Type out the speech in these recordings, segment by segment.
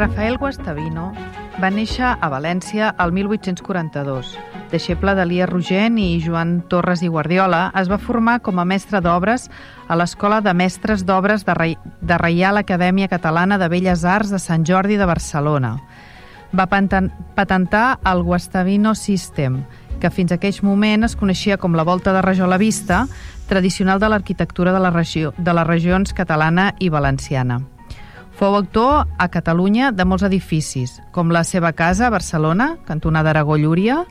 Rafael Guastavino va néixer a València el 1842. Deixeble d'Elia Rogent i Joan Torres i Guardiola, es va formar com a mestre d'obres a l'Escola de Mestres d'Obres de, Re... de Reial Acadèmia Catalana de Belles Arts de Sant Jordi de Barcelona. Va patentar el Guastavino System, que fins a aquell moment es coneixia com la volta de rajola vista, tradicional de l'arquitectura de, la regió, de les regions catalana i valenciana. Fou autor a Catalunya de molts edificis, com la seva casa a Barcelona, cantonada Aragó Llúria,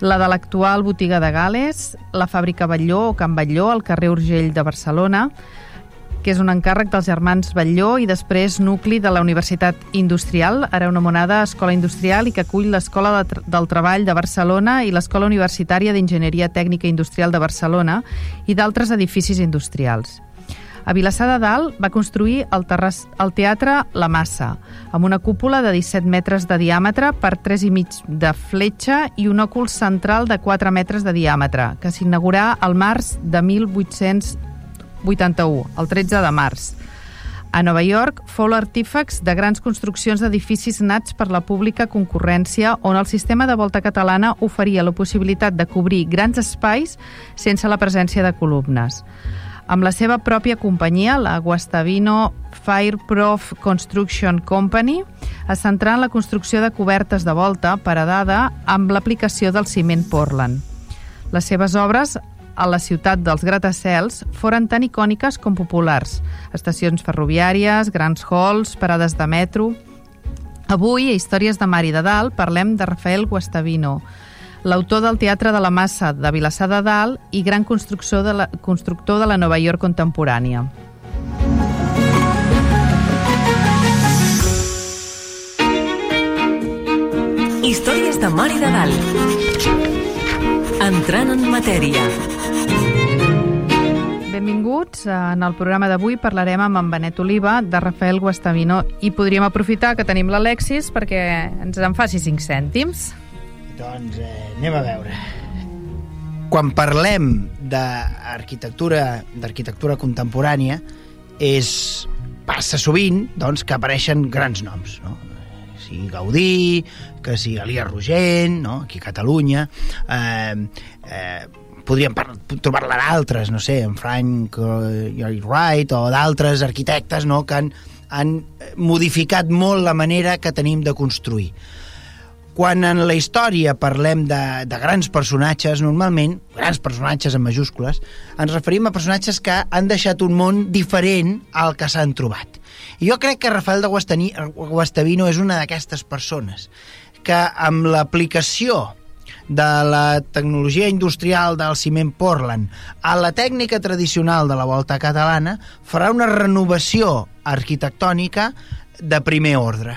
la de l'actual botiga de Gales, la fàbrica Batlló o Can Batlló al carrer Urgell de Barcelona, que és un encàrrec dels germans Batlló i després nucli de la Universitat Industrial, ara una monada Escola Industrial i que acull l'Escola de del Treball de Barcelona i l'Escola Universitària d'Enginyeria Tècnica Industrial de Barcelona i d'altres edificis industrials. A Vilassar de Dalt va construir el, terras, el Teatre La Massa, amb una cúpula de 17 metres de diàmetre per 3 i mig de fletxa i un òcul central de 4 metres de diàmetre, que s'inaugurà al març de 1881, el 13 de març. A Nova York fou l'artífex de grans construccions d'edificis nats per la pública concurrència on el sistema de volta catalana oferia la possibilitat de cobrir grans espais sense la presència de columnes amb la seva pròpia companyia, la Guastavino Fireproof Construction Company, es centrà en la construcció de cobertes de volta paredada amb l'aplicació del ciment Portland. Les seves obres a la ciutat dels gratacels foren tan icòniques com populars. Estacions ferroviàries, grans halls, parades de metro... Avui, a Històries de Mar i de Dalt, parlem de Rafael Guastavino, l'autor del Teatre de la Massa de Vilassar de Dalt i gran constructor de la, constructor de la Nova York contemporània. Històries de Mar i de Dalt. Entrant en matèria. Benvinguts. En el programa d'avui parlarem amb en Benet Oliva de Rafael Guastavino i podríem aprofitar que tenim l'Alexis perquè ens en faci 5 cèntims. Doncs eh, anem a veure. Quan parlem d'arquitectura d'arquitectura contemporània és passa sovint doncs, que apareixen grans noms, no? sigui Gaudí, que sigui Elia Rogent, no? aquí a Catalunya, eh, eh, podríem trobar-la d'altres, no sé, en Frank Lloyd Wright o d'altres arquitectes no? que han, han modificat molt la manera que tenim de construir. Quan en la història parlem de, de grans personatges, normalment, grans personatges en majúscules, ens referim a personatges que han deixat un món diferent al que s'han trobat. I jo crec que Rafael de Guastavino és una d'aquestes persones que amb l'aplicació de la tecnologia industrial del ciment Portland a la tècnica tradicional de la volta catalana farà una renovació arquitectònica de primer ordre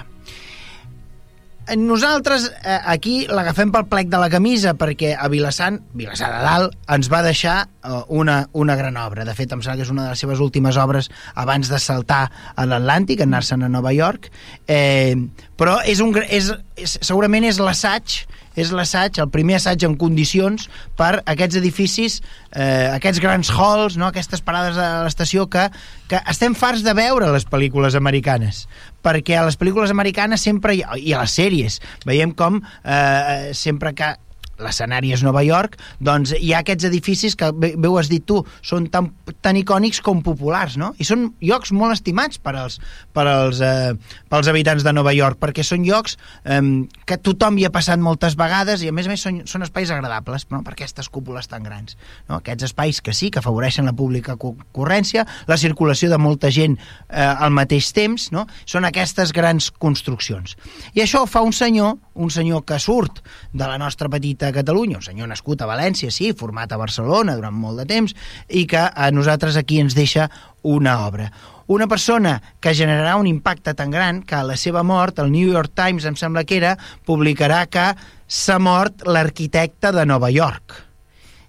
nosaltres eh, aquí l'agafem pel plec de la camisa perquè a Vilassant, Vilassar de Dalt, ens va deixar eh, una, una gran obra. De fet, em sembla que és una de les seves últimes obres abans de saltar a l'Atlàntic, anar-se'n a Nova York. Eh, però és un, és, és, segurament és l'assaig és l'assaig, el primer assaig en condicions per aquests edificis, eh, aquests grans halls, no? aquestes parades a l'estació que, que estem farts de veure les pel·lícules americanes perquè a les pel·lícules americanes sempre, i a les sèries, veiem com eh, sempre que l'escenari és Nova York, doncs hi ha aquests edificis que, bé, bé ho has dit tu, són tan, tan icònics com populars, no? I són llocs molt estimats per als, per als, eh, pels habitants de Nova York, perquè són llocs eh, que tothom hi ha passat moltes vegades i a més a més són, són espais agradables no? per aquestes cúpules tan grans. No? Aquests espais que sí, que afavoreixen la pública concurrència, la circulació de molta gent eh, al mateix temps, no? són aquestes grans construccions. I això fa un senyor, un senyor que surt de la nostra petita Catalunya, un senyor nascut a València, sí, format a Barcelona durant molt de temps, i que a nosaltres aquí ens deixa una obra una persona que generarà un impacte tan gran que a la seva mort, el New York Times, em sembla que era, publicarà que s'ha mort l'arquitecte de Nova York.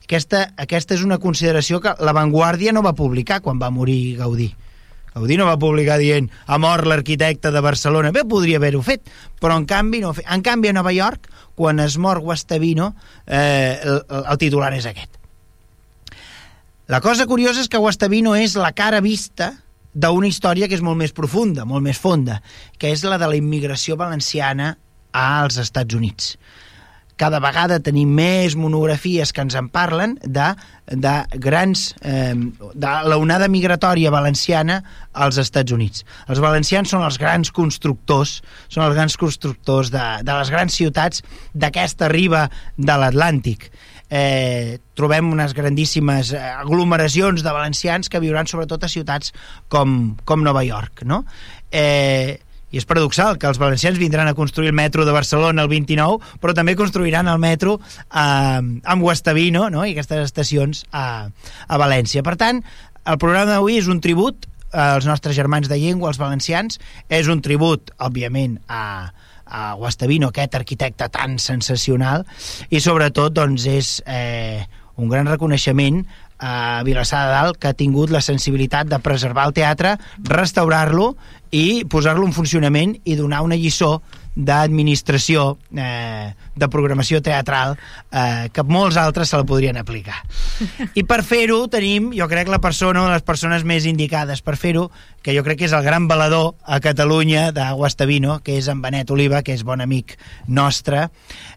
Aquesta, aquesta és una consideració que la Vanguardia no va publicar quan va morir Gaudí. Gaudí no va publicar dient ha mort l'arquitecte de Barcelona. Bé, podria haver-ho fet, però en canvi no En canvi, a Nova York, quan es mor Guastavino, eh, el, el titular és aquest. La cosa curiosa és que Guastavino és la cara vista d'una història que és molt més profunda, molt més fonda, que és la de la immigració valenciana als Estats Units cada vegada tenim més monografies que ens en parlen de, de grans eh, de l'onada migratòria valenciana als Estats Units. Els valencians són els grans constructors, són els grans constructors de, de les grans ciutats d'aquesta riba de l'Atlàntic. Eh, trobem unes grandíssimes aglomeracions de valencians que viuran sobretot a ciutats com, com Nova York, no? Eh, i és paradoxal que els valencians vindran a construir el metro de Barcelona el 29, però també construiran el metro eh, amb Guastavino no? i aquestes estacions a, a València. Per tant, el programa d'avui és un tribut als nostres germans de llengua, els valencians, és un tribut, òbviament, a, a Guastavino, aquest arquitecte tan sensacional, i sobretot doncs, és eh, un gran reconeixement a Vilassar de Dalt que ha tingut la sensibilitat de preservar el teatre, restaurar-lo i posar-lo en funcionament i donar una lliçó d'administració eh, de programació teatral eh, que molts altres se la podrien aplicar. I per fer-ho tenim, jo crec, la persona, de les persones més indicades per fer-ho, que jo crec que és el gran balador a Catalunya de Guastavino, que és en Benet Oliva, que és bon amic nostre,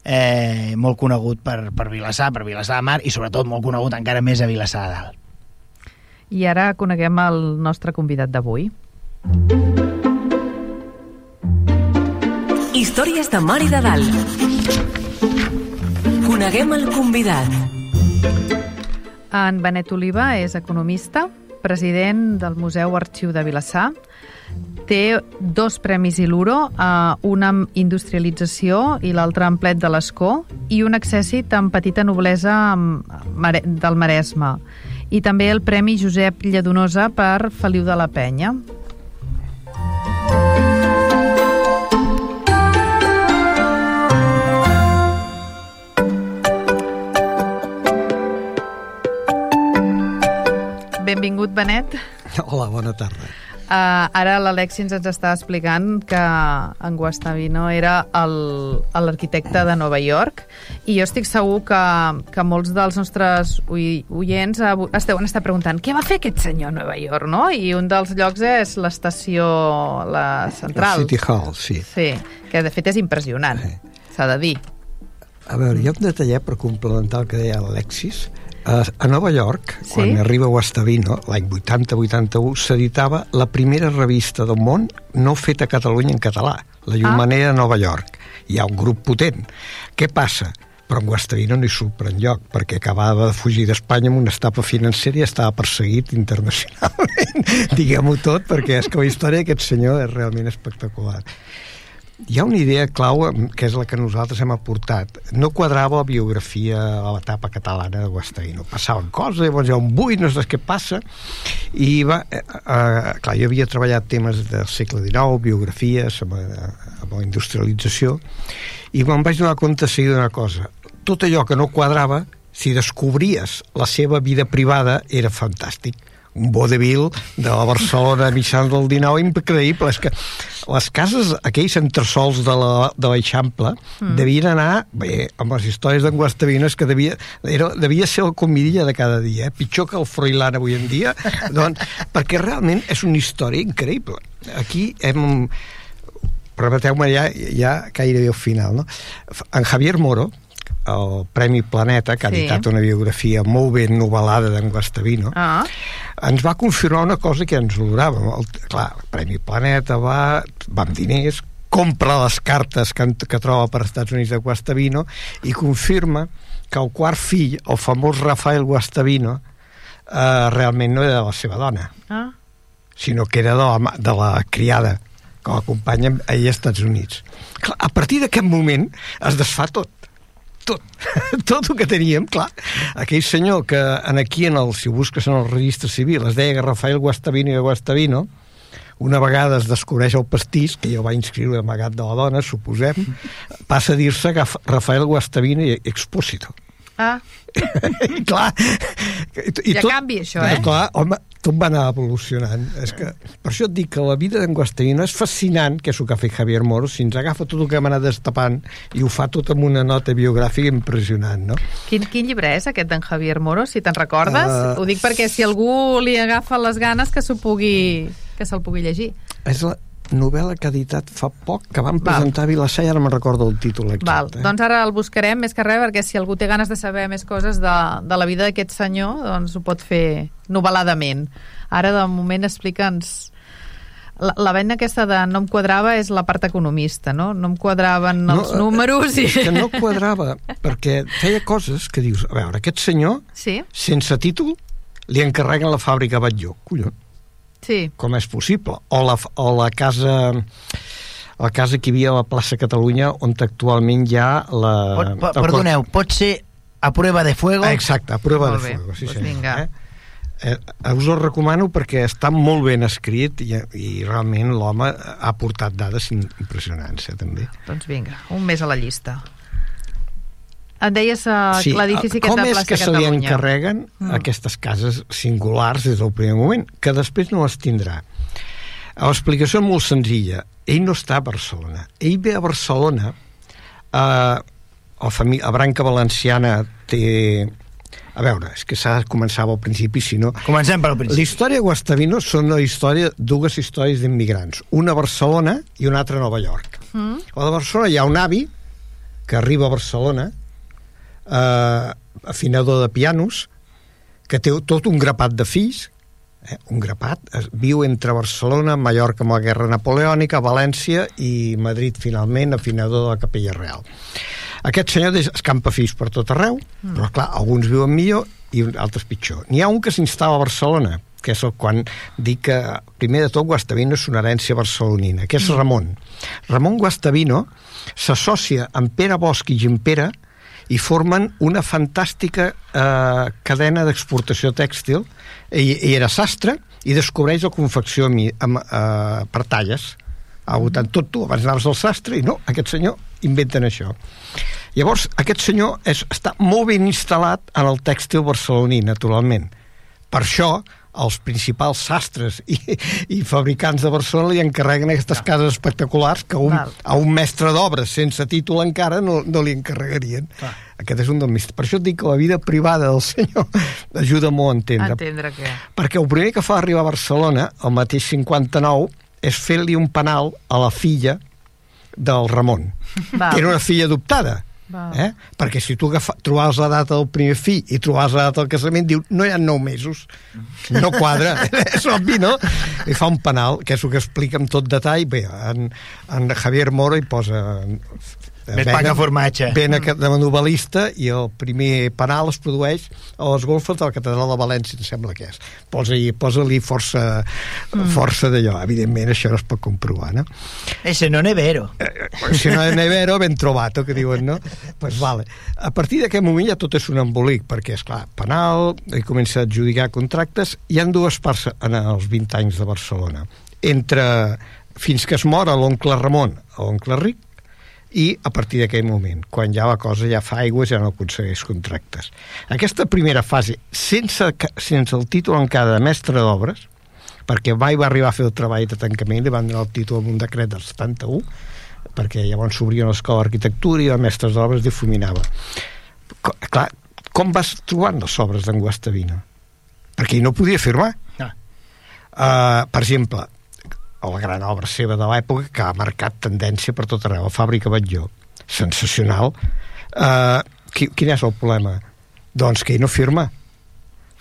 eh, molt conegut per, per Vilassar, per Vilassar de Mar, i sobretot molt conegut encara més a Vilassar de Dalt. I ara coneguem el nostre convidat d'avui. Històries de Mar i de Dalt. Coneguem el convidat. En Benet Oliva és economista, president del Museu Arxiu de Vilassar, té dos premis Iluro, eh, un amb industrialització i l'altre amb plet de l'escó, i un accèssit amb petita noblesa del Maresme, i també el Premi Josep Lladonosa per Feliu de la Penya. Benvingut, Benet. Hola, bona tarda. Uh, ara l'Alexi ens està explicant que en Guastavino era l'arquitecte de Nova York i jo estic segur que, que molts dels nostres oients es deuen estar preguntant què va fer aquest senyor a Nova York, no? I un dels llocs és l'estació la central. El City Hall, sí. Sí, que de fet és impressionant, s'ha de dir. A veure, hi ha un detallet per complementar el que deia l'Alexis. A Nova York, sí? quan arriba Guastavino, l'any 80-81, s'editava la primera revista del món no feta a Catalunya en català, la Llumanera ah. de Nova York. Hi ha un grup potent. Què passa? però en Guastavino no hi surt per enlloc, perquè acabava de fugir d'Espanya amb una estapa financera i estava perseguit internacionalment. Diguem-ho tot, perquè és que la història d'aquest senyor és realment espectacular hi ha una idea clau que és la que nosaltres hem aportat. No quadrava la biografia a l'etapa catalana de Guastavino passaven coses, llavors hi ha un buit, no saps què passa. I va eh, eh, clar, jo havia treballat temes del segle XIX biografies amb, eh, amb la industrialització i me'n vaig donar compte seguida d'una cosa. Tot allò que no quadrava si descobries la seva vida privada era fantàstic un vodevil de la Barcelona mitjans del 19 increïble. És que les cases, aquells entresols de l'Eixample, la, mm. devien anar, bé, amb les històries d'en Guastavino, és que devia, era, devia ser el comidilla de cada dia, eh? pitjor que el Froilán avui en dia, doncs, perquè realment és una història increïble. Aquí hem... Permeteu-me ja, ja gairebé al final, no? En Javier Moro, el Premi Planeta, que ha sí. editat una biografia molt ben novel·lada d'en Guastavino, ah. ens va confirmar una cosa que ens oloràvem. El, clar, el Premi Planeta va, va amb diners, compra les cartes que, que troba per Estats Units de Guastavino i confirma que el quart fill, el famós Rafael Guastavino, eh, realment no era de la seva dona, ah. sinó que era de la, de la criada que l'acompanya allà als Estats Units. Clar, a partir d'aquest moment es desfà tot tot, tot el que teníem, clar. Aquell senyor que en aquí, en el, si ho busques en el registre civil, es deia que Rafael Guastavino i Guastavino, una vegada es descobreix el pastís, que jo va inscriure amagat de la dona, suposem, passa a dir-se Rafael Guastavino i Expósito. Ah. I clar... I, I tot, canvi, això, eh? Clar, home, tot va anar evolucionant. És que, per això et dic que la vida d'en Guastavino és fascinant, que és el que ha fet Javier Moro, si ens agafa tot el que hem anat destapant i ho fa tot amb una nota biogràfica impressionant, no? Quin, quin llibre és aquest d'en Javier Moro, si te'n recordes? Uh, ho dic perquè si algú li agafa les ganes que s'ho pugui que se'l pugui llegir. És la, novel·la que ha editat fa poc, que van presentar Val. a Vilassar i ara me'n recordo el títol exacte. Val. Eh? Doncs ara el buscarem més que res, perquè si algú té ganes de saber més coses de, de la vida d'aquest senyor, doncs ho pot fer novel·ladament. Ara, de moment, explica'ns... La, la venda aquesta de no em quadrava és la part economista, no? No em quadraven els no, números i... És que no quadrava, perquè feia coses que dius, a veure, aquest senyor, sí? sense títol, li encarreguen la fàbrica Batlló, collons Sí. Com és possible? O la, o la casa la casa que hi havia a la plaça Catalunya on actualment hi ha la... Pot, po, perdoneu, pot ser a prova de fuego? Exacte, a prova de fuego, sí, pues sí. Vinga. Eh? Eh, us ho recomano perquè està molt ben escrit i, i realment l'home ha portat dades impressionants, eh, també. Doncs vinga, un més a la llista. Em deies uh, sí. l'edifici aquest de Plaça Catalunya. Com és que se li encarreguen mm. aquestes cases singulars des del primer moment, que després no les tindrà? L'explicació és molt senzilla. Ell no està a Barcelona. Ell ve a Barcelona, eh, a, a Branca Valenciana té... A veure, és que s'ha de començar al principi, si no... Comencem pel principi. La història de Guastavino són una història, dues històries d'immigrants. Una a Barcelona i una altra a Nova York. Mm. A de Barcelona hi ha un avi que arriba a Barcelona, eh, afinador de pianos, que té tot un grapat de fills, eh, un grapat, es, viu entre Barcelona, Mallorca amb la guerra napoleònica, València i Madrid finalment, afinador de la Capella Real. Aquest senyor escampa fills per tot arreu, mm. però clar, alguns viuen millor i altres pitjor. N'hi ha un que s'instal·la a Barcelona, que és el quan dic que primer de tot Guastavino és una herència barcelonina, que és mm. Ramon. Ramon Guastavino s'associa amb Pere Bosch i Gimpera i formen una fantàstica eh, cadena d'exportació tèxtil. I, i era sastre i descobreix la confecció amb, amb, eh, per talles. Ha votat tot tu, abans anaves al sastre i no, aquest senyor inventen això. Llavors aquest senyor és, està molt ben instal·lat en el tèxtil barceloní naturalment. Per això els principals sastres i, i fabricants de Barcelona li encarreguen aquestes cases espectaculars que un, a un mestre d'obres sense títol encara no, no li encarregarien. Clar. Aquest és un dels misteri. Per això et dic que la vida privada del senyor ajuda molt a entendre. Entendre què? Perquè el primer que fa arribar a Barcelona, el mateix 59, és fer-li un penal a la filla del Ramon, Val. que era una filla adoptada Eh? Perquè si tu agafa, trobaves la data del primer fill i trobaves la data del casament, diu, no hi ha nou mesos. No quadra. és obvi, no? I fa un penal, que és el que explica amb tot detall. Bé, en, en Javier Moro hi posa més pa que formatge. Ben de novel·lista i el primer penal es produeix a les golfes de la Catedral de València, em sembla que és. Posa-li posa força, mm. força d'allò. Evidentment, això no es pot comprovar, no? Ese no nevero. Eh, si no nevero, ben trobat, que diuen, no? pues vale. A partir d'aquest moment ja tot és un embolic, perquè, és clar, penal, i comença a adjudicar contractes, hi han dues parts en els 20 anys de Barcelona. Entre fins que es mor l'oncle Ramon, l'oncle Ric, i a partir d'aquell moment, quan ja la cosa ja fa aigües, ja no aconsegueix contractes. Aquesta primera fase, sense, sense el títol encara de mestre d'obres, perquè va i va arribar a fer el treball de tancament, li van donar el títol amb un decret del 71, perquè llavors s'obria l'escola d'arquitectura i el mestre d'obres difuminava. Clar, com vas trobant les obres d'en Guastavino? Perquè no podia firmar. No. Uh, per exemple, o la gran obra seva de l'època que ha marcat tendència per tot arreu, la fàbrica Batlló sensacional uh, quin és el problema? doncs que ell no firma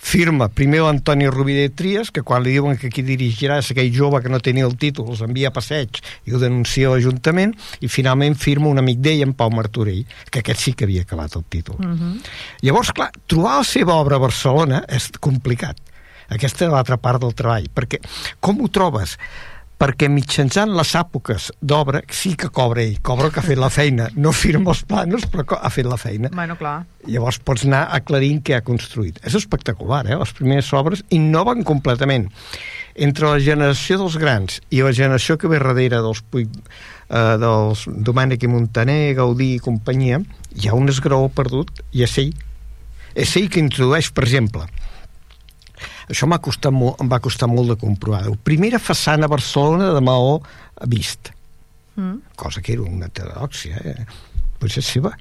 firma primer l'Antoni Rovira Trias, que quan li diuen que qui dirigirà és aquell jove que no tenia el títol, els envia a passeig i ho denuncia a l'Ajuntament, i finalment firma un amic d'ell, en Pau Martorell, que aquest sí que havia acabat el títol. Uh mhm. -huh. Llavors, clar, trobar la seva obra a Barcelona és complicat. Aquesta és l'altra part del treball, perquè com ho trobes? Perquè mitjançant les èpoques d'obra sí que cobra ell, cobra que ha fet la feina no firma els planos però ha fet la feina bueno, clar. llavors pots anar aclarint què ha construït és espectacular, eh? les primeres obres innoven completament entre la generació dels grans i la generació que ve darrere dels, Puig, eh, dels Domènec i Montaner, Gaudí i companyia, hi ha un esgraó perdut i és ell. És ell que introdueix, per exemple, això m'ha costat molt, em va costar molt de comprovar. La primera façana a Barcelona de Maó vist. Mm. Cosa que era una heterodòxia, eh? Pues és seva.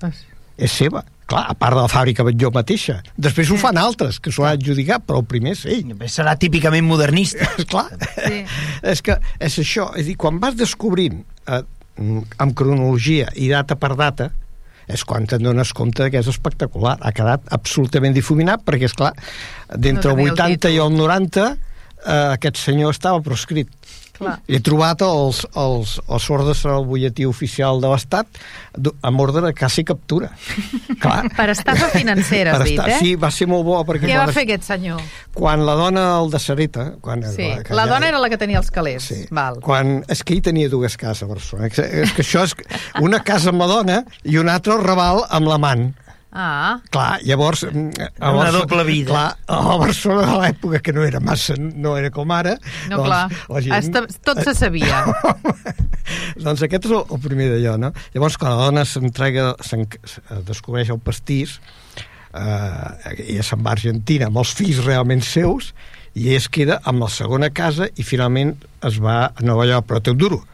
Ah, sí. És seva. Clar, a part de la fàbrica jo mateixa. Després ho fan altres, que s'ho han adjudicat, però el primer és ell. Serà típicament modernista. Clar, sí. és que és això. És dir, quan vas descobrint eh, amb cronologia i data per data, és quan te'n dones compte que és espectacular. Ha quedat absolutament difuminat perquè, és clar, d'entre no el 80 el i el 90 eh, aquest senyor estava proscrit. Clar. He trobat els, els, els ordres al butlletí oficial de l'Estat amb ordre de quasi captura. Clar. per estafa financera, has dit, eh? Sí, va ser molt bo. Perquè Què va fer aquest senyor? Quan la dona el de Sareta... Quan, sí, la, la dona era la que tenia els calés. Sí. Val. Quan, és que ell tenia dues cases a Barcelona. És que això és una casa amb la dona i una altra al Raval amb l'amant. Ah. Clar, llavors... Mm, a Una doble vida. Clar, a la Barcelona de l'època, que no era massa, no era com ara... No, doncs, clar, la gent... Hasta, tot se sabia. doncs aquest és el, el primer d'allò, no? Llavors, quan la dona s'entrega, descobreix el pastís, eh, ella se'n va a Argentina amb els fills realment seus, i es queda amb la segona casa i finalment es va a Nova York, però té un duro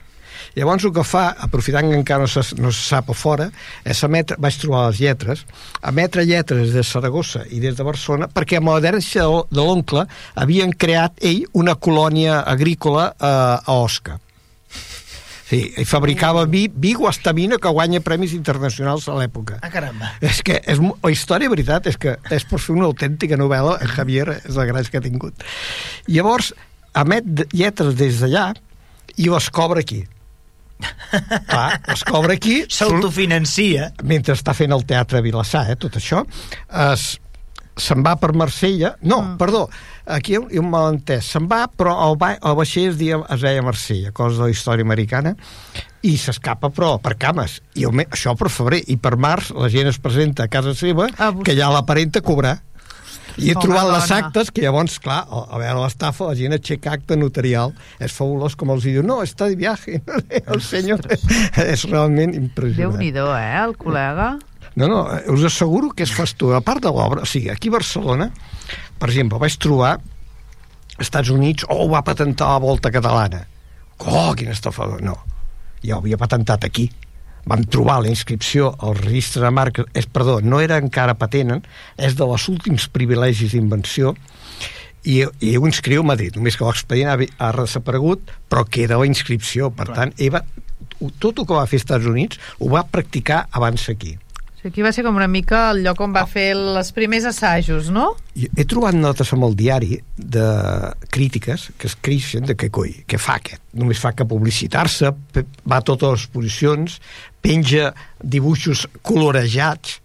Llavors el que fa, aprofitant que encara no se, no se sap a fora, és emetre, vaig trobar les lletres, emetre lletres de Saragossa i des de Barcelona, perquè amb la herència de l'oncle havien creat ell una colònia agrícola a, a Osca. Sí, i fabricava vi, vi guastavina que guanya premis internacionals a l'època. Ah, caramba. És que és, la història, veritat, és que és per fer una autèntica novel·la, en Javier és la gràcia que ha tingut. Llavors, emet lletres des d'allà i les cobra aquí. Clar, es cobra aquí... S'autofinancia. Mentre està fent el Teatre Vilassar, eh, tot això, es, se'n va per Marsella... No, mm. perdó, aquí hi ha un malentès. Se'n va, però el, va, el vaixell es, dia, es deia Marsella, cosa de la història americana, i s'escapa, però, per cames. I el, això per febrer. I per març la gent es presenta a casa seva, ah, que ja l'aparenta cobrar. I he trobat les actes, que llavors, clar, a veure l'estafa, la gent aixeca acte notarial, és fabulós com els diu, no, està de viatge, el senyor és realment impressionant. Déu-n'hi-do, eh, el col·lega? No, no, us asseguro que és fastuós. A part de l'obra, o sigui, aquí a Barcelona, per exemple, vaig trobar Estats Units, oh, va patentar la volta catalana. Oh, quin estafador. No, ja ho havia patentat aquí vam trobar la inscripció al registre de marques, és, perdó, no era encara patenen, és de les últims privilegis d'invenció, i, i ho inscriu a Madrid, només que l'expedient ha, ha desaparegut, però queda la inscripció. Per Clar. tant, ella, tot el que va fer als Estats Units ho va practicar abans aquí. Aquí va ser com una mica el lloc on va fer els primers assajos, no? He trobat notes amb el diari de crítiques que es creixen de que coi, que fa aquest. Només fa que publicitar-se, va a totes les posicions, penja dibuixos colorejats,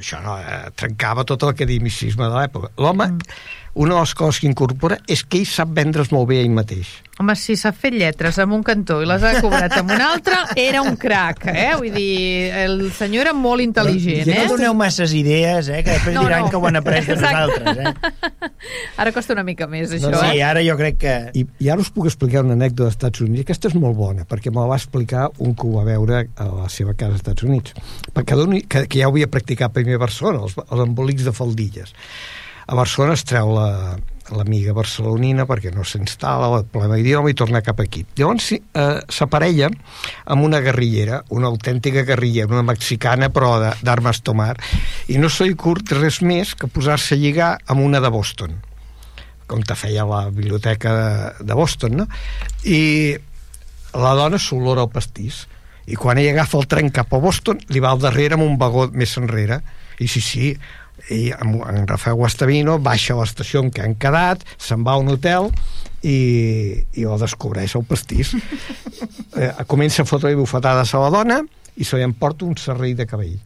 això no, eh, trencava tot l'academicisme de l'època. L'home... Mm una de les coses que incorpora és que ell sap vendre's molt bé ell mateix. Home, si s'ha fet lletres amb un cantó i les ha cobrat amb un altre, era un crac, eh? Vull dir, el senyor era molt intel·ligent, eh? No doneu masses idees, eh? Que després no, diran no. que ho han après de nosaltres, eh? Ara costa una mica més, això, no, sí, eh? ara jo crec que... I, I ara us puc explicar una anècdota dels Estats Units. Aquesta és molt bona, perquè me la va explicar un que ho va veure a la seva casa als Estats Units. Perquè que, que ja ho havia practicat primer a Barcelona, els, els embolics de faldilles a Barcelona es treu la, l'amiga barcelonina perquè no s'instal·la, el problema d'idioma i torna cap aquí. Llavors eh, s'aparella amb una guerrillera, una autèntica guerrillera, una mexicana però d'armes tomar, i no li curt res més que posar-se a lligar amb una de Boston, com te feia la biblioteca de, de Boston, no? I la dona s'olora al pastís, i quan ella agafa el tren cap a Boston, li va al darrere amb un vagó més enrere, i sí, sí, i en Rafael Guastavino baixa a l'estació en què han quedat, se'n va a un hotel i, i ho descobreix el pastís. eh, comença a fotre bufetades a la dona i se li emporta un serrell de cabell.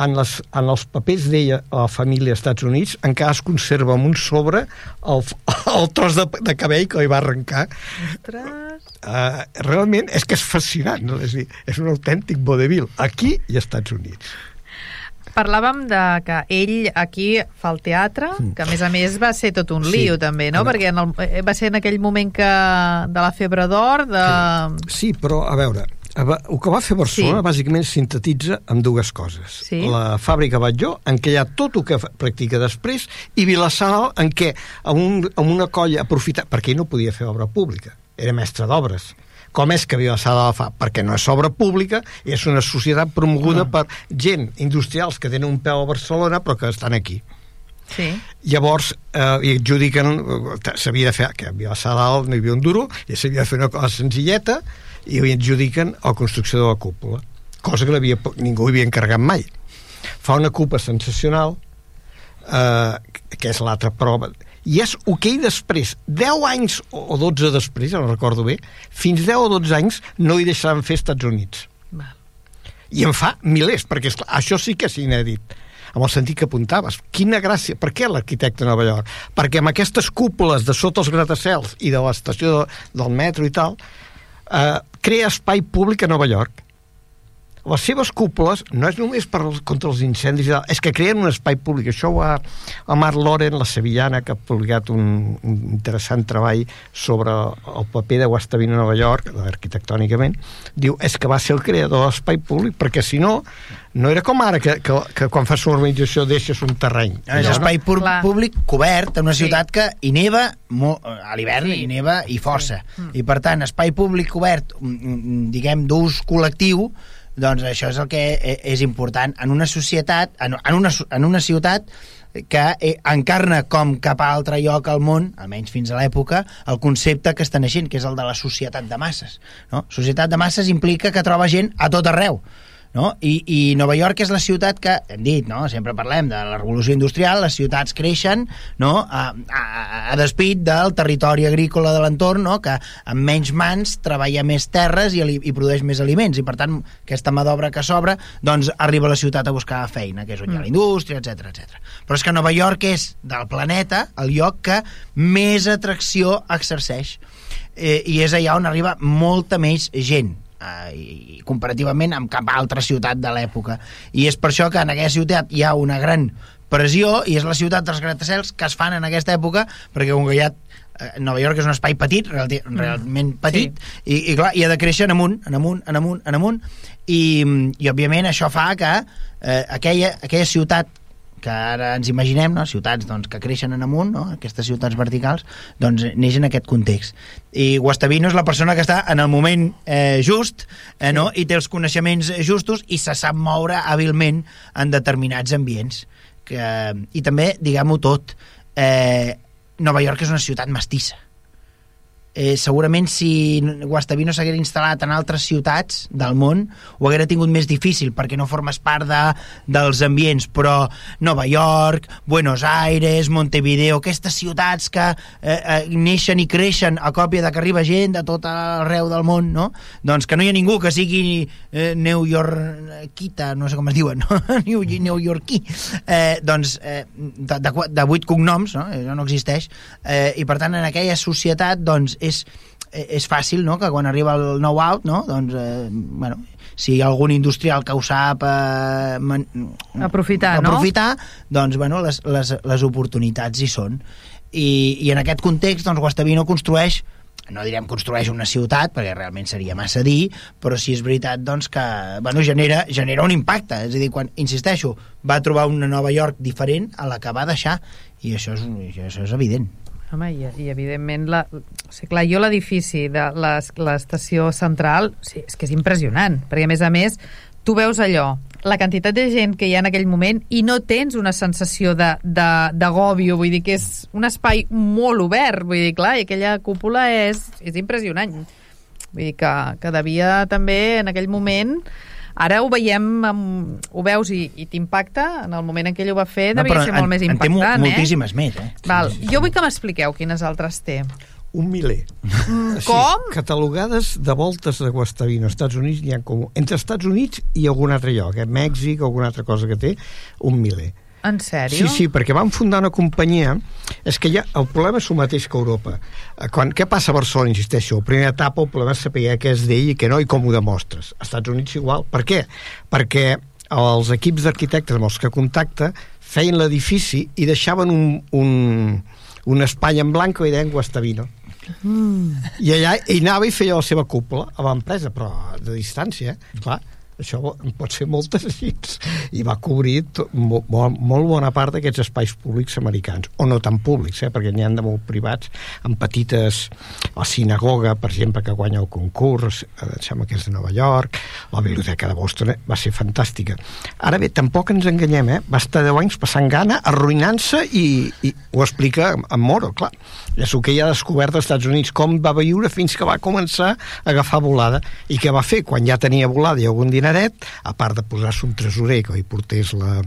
En, les, en els papers d'ella a la família als Estats Units encara es conserva amb un sobre el, el tros de, de cabell que li va arrencar. Ostres! Uh, realment és que és fascinant, no? és, dir, és un autèntic vodevil, aquí i als Estats Units. Parlàvem de que ell aquí fa el teatre, que a més a més va ser tot un lío Sí. també, no? A veure. Perquè en el, eh, va ser en aquell moment que de la febre d'or, de... Sí, però, a veure, el que va fer Barcelona Sí. bàsicament sintetitza amb dues coses. Sí. La fàbrica Batlló, en què hi ha tot el que practica després, i Vilassar, en què amb, un, amb una colla aprofita... Perquè ell no podia fer obra pública, era mestre d'obres. Com és que Vilassar la fa? Perquè no és obra pública, és una societat promoguda per gent industrials que tenen un peu a Barcelona però que estan aquí. Sí. Llavors, eh, i adjudiquen, eh, s'havia de fer, que a Vilassar dalt no hi havia un duro, i s'havia de fer una cosa senzilleta, i hi adjudiquen la construcció de la cúpula, cosa que no havia, ningú havia encarregat mai. Fa una cupa sensacional, eh, que és l'altra prova, i és ell després, 10 anys o 12 després, no recordo bé, fins 10 o 12 anys no hi deixaven fer als Estats Units Val. i en fa milers, perquè esclar, això sí que és inèdit amb el sentit que apuntaves. Quina gràcia, per què l'arquitecte de Nova York? Perquè amb aquestes cúpules de sota els gratacels i de l'estació de, del metro i tal, eh, crea espai públic a Nova York. Les seves cúpules no és només per, contra els incendis, és que creen un espai públic. Això ho ha a Marc Loren, la sevillana, que ha publicat un, un interessant treball sobre el paper de Guastavino a Nova York, arquitectònicament, diu, és que va ser el creador de l'espai públic, perquè si no, no era com ara, que, que, que quan fas una urbanització deixes un terreny. És Allò, espai pur, Clar. públic cobert en una Sí. ciutat que hi neva molt, a l'hivern Sí. hi neva i força. I per tant, espai públic cobert, mm, mm, diguem, d'ús col·lectiu, doncs això és el que e- és important en una societat, en una, en una ciutat que eh, encarna com cap a altre lloc al món, almenys fins a l'època, el concepte que està naixent, que és el de la societat de masses. No? Societat de masses implica que troba gent a tot arreu no? I, i Nova York és la ciutat que, hem dit, no? sempre parlem de la revolució industrial, les ciutats creixen no? a, a, a despit del territori agrícola de l'entorn, no? que amb menys mans treballa més terres i, i produeix més aliments, i per tant aquesta mà d'obra que s'obre doncs arriba a la ciutat a buscar feina, que és on hi ha la indústria, etc etc. Però és que Nova York és del planeta el lloc que més atracció exerceix eh, i és allà on arriba molta més gent eh, i comparativament amb cap altra ciutat de l'època. I és per això que en aquesta ciutat hi ha una gran pressió i és la ciutat dels gratacels que es fan en aquesta època perquè com que hi ha eh, Nova York és un espai petit, realti- realment petit, sí. i, i clar, i ha de créixer en amunt, en amunt, en amunt, en amunt, i, i òbviament això fa que eh, aquella, aquella ciutat que ara ens imaginem, no? ciutats doncs, que creixen en amunt, no? aquestes ciutats verticals, doncs neix en aquest context. I Guastavino és la persona que està en el moment eh, just eh, no? i té els coneixements justos i se sap moure hàbilment en determinats ambients. Que, I també, diguem-ho tot, eh, Nova York és una ciutat mestissa. Eh, segurament si Guastavino s'haguera instal·lat en altres ciutats del món ho haguera tingut més difícil perquè no formes part de, dels ambients però Nova York, Buenos Aires Montevideo, aquestes ciutats que eh, eh, neixen i creixen a còpia de que arriba gent de tot arreu del món no? doncs que no hi ha ningú que sigui eh, New Yorkita no sé com es diuen no? New, New Yorkí eh, doncs eh, de, de, de vuit cognoms no? això no existeix eh, i per tant en aquella societat doncs és, és fàcil no? que quan arriba el nou out no? doncs, eh, bueno, si hi ha algun industrial que ho sap eh, man, Aprofitar, no? aprofitar doncs, bueno, les, les, les oportunitats hi són i, i en aquest context doncs, Guastavino construeix no direm construeix una ciutat, perquè realment seria massa dir, però sí és veritat doncs, que bueno, genera, genera un impacte. És a dir, quan, insisteixo, va trobar una Nova York diferent a la que va deixar, i això és, això és evident. Home, i, i evidentment, la, o sigui, clar, jo l'edifici de les- l'estació central, o sigui, és que és impressionant, perquè a més a més, tu veus allò, la quantitat de gent que hi ha en aquell moment i no tens una sensació de- de- d'agòbio, vull dir que és un espai molt obert, vull dir, clar, i aquella cúpula és, és impressionant. Vull dir que, que devia també en aquell moment Ara ho veiem, amb, ho veus i, i t'impacta, en el moment en què ell ho va fer devia però ser molt en, més en té impactant, eh? moltíssimes més, eh? Val. Jo vull que m'expliqueu quines altres té. Un miler. Mm, Així, com? Catalogades de voltes de Guastavino. Als Estats Units n'hi ha com... Entre Estats Units i algun altre lloc, eh? Mèxic, alguna altra cosa que té, un miler. En sèrio? Sí, sí, perquè van fundar una companyia... És que ja, el problema és el mateix que Europa. Eh, Quan, què passa a Barcelona, insisteixo? La primera etapa el problema és saber què és d'ell i què no i com ho demostres. Als Estats Units igual. Per què? Perquè els equips d'arquitectes amb els que contacta feien l'edifici i deixaven un, un, un espai en blanc i deien Guastavino. Mm. I allà ell anava i feia la seva cúpula a l'empresa, però de distància, eh? clar això pot ser moltes llits i va cobrir molt, molt bona part d'aquests espais públics americans. O no tan públics, eh, perquè n'hi han de molt privats en petites la sinagoga, per exemple, que guanya el concurs eh, em sembla que és de Nova York la biblioteca de Boston, eh, va ser fantàstica. Ara bé, tampoc ens enganyem eh? va estar 10 anys passant gana, arruïnant-se i, i ho explica en Moro, clar. És el que ja ha descobert als Estats Units com va viure fins que va començar a agafar volada i què va fer quan ja tenia volada i algun dinar dineret, a part de posar-se un tresorer que hi portés la,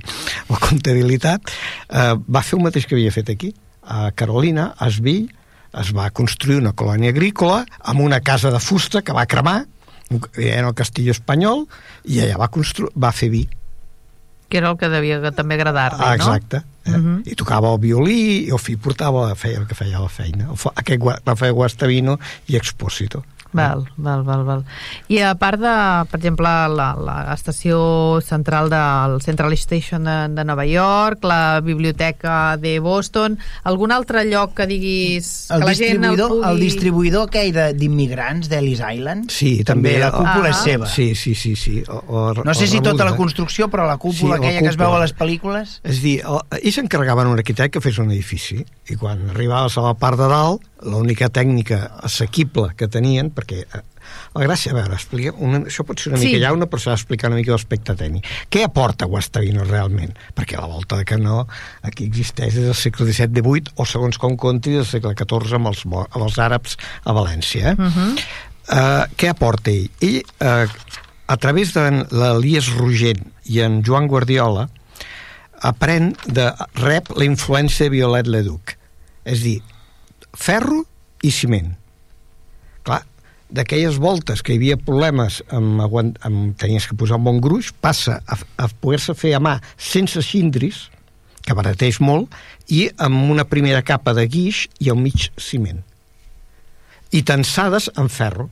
la comptabilitat, eh, va fer el mateix que havia fet aquí. A Carolina, a Esvill, es va construir una colònia agrícola amb una casa de fusta que va cremar, era el Castillo Espanyol, i allà va, va fer vi. Que era el que devia també agradar-li, ah, exacte. no? Eh? Uh mhm. -huh. I tocava el violí, i el fill portava, feia el que feia la feina. Aquest va fer Guastavino i Expósito. Val, val, val, val. I a part de, per exemple, l'estació central del Central Station de, de Nova York, la biblioteca de Boston, algun altre lloc que diguis el que la gent el pugui... El distribuïdor aquell d'immigrants d'Ellis Island, sí, també, la cúpula ah. és seva. Sí, sí, sí. sí. O, o, no sé si tota la construcció, però la cúpula sí, aquella cúpula. que es veu a les pel·lícules... És dir, ells s'encarregaven un arquitecte que fes un edifici, i quan arribaves a la part de dalt, l'única tècnica assequible que tenien, perquè eh, la gràcia, a veure, explica, una, això pot ser una sí. mica llauna, però s'ha d'explicar una mica l'aspecte tècnic. Què aporta Guastavino realment? Perquè la volta de canó aquí existeix des del segle XVII-XVIII o segons com conti del segle XIV amb els, amb els àrabs a València. Eh? Uh -huh. uh, què aporta ell? Ell, uh, a través de l'Elies Rogent i en Joan Guardiola, aprèn de rep la influència de Violet Leduc. És dir, ferro i ciment. Clar, d'aquelles voltes que hi havia problemes amb, amb tenies que posar un bon gruix, passa a, a poder-se fer a mà sense cindris, que barateix molt, i amb una primera capa de guix i al mig ciment. I tensades en ferro.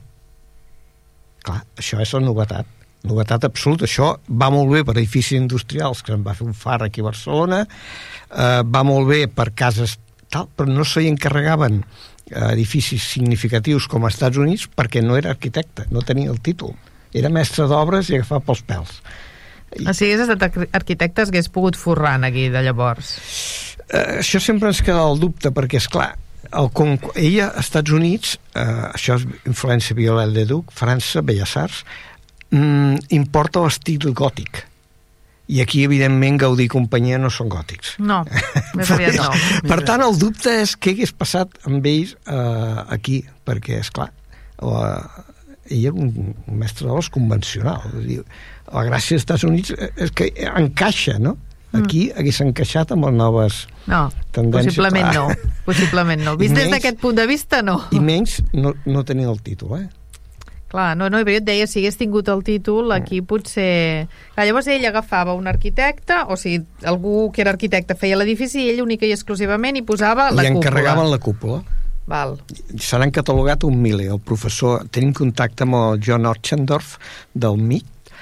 Clar, això és la novetat. Novetat absoluta. Això va molt bé per edificis industrials, que se'n va fer un far aquí a Barcelona, eh, va molt bé per cases tal, però no s'hi encarregaven edificis significatius com als Estats Units perquè no era arquitecte, no tenia el títol. Era mestre d'obres i agafava pels pèls. I... Ah, si hagués estat arquitecte hagués pogut forrar aquí de llavors. Uh, això sempre ens queda el dubte perquè, és clar, el, com, ella, als Estats Units, uh, això és influència Violet de Duc, França, Belles Arts, mm, importa l'estil gòtic i aquí, evidentment, Gaudí i companyia no són gòtics. No, més aviat no. per tant, el dubte és què hagués passat amb ells eh, aquí, perquè, és clar, la, ell era un, mestre d'obres convencional. És dir, la gràcia dels Estats Units és que encaixa, no? Aquí mm. hagués encaixat amb les noves no, tendències. Possiblement no. Possiblement no. Vist des d'aquest punt de vista, no. I menys no, no tenir el títol, eh? Clar, no, no, però jo et deia, si hagués tingut el títol, mm. aquí potser... Clar, llavors ell agafava un arquitecte, o sigui, algú que era arquitecte feia l'edifici i ell única i exclusivament hi posava la cúpula. I encarregaven la cúpula. Val. Se n'han catalogat un miler. El professor, tenim contacte amb el John Orchendorf del MIT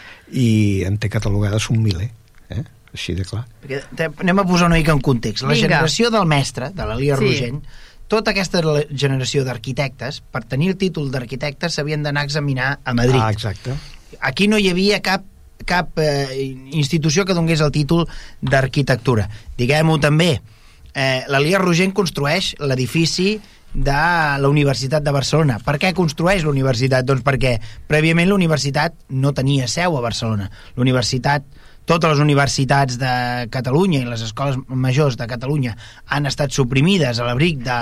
i en té catalogades un miler. Eh? Així de clar. Perquè anem a posar una mica en context. La Vinga. generació del mestre, de l'Elia sí. Rogent, tota aquesta generació d'arquitectes, per tenir el títol d'arquitecte, s'havien d'anar a examinar a Madrid. Ah, exacte. Aquí no hi havia cap cap eh, institució que donés el títol d'arquitectura. Diguem-ho també, eh, l'Elia Rogent construeix l'edifici de la Universitat de Barcelona. Per què construeix la universitat? Doncs perquè prèviament la universitat no tenia seu a Barcelona. La universitat totes les universitats de Catalunya i les escoles majors de Catalunya han estat suprimides a l'abric de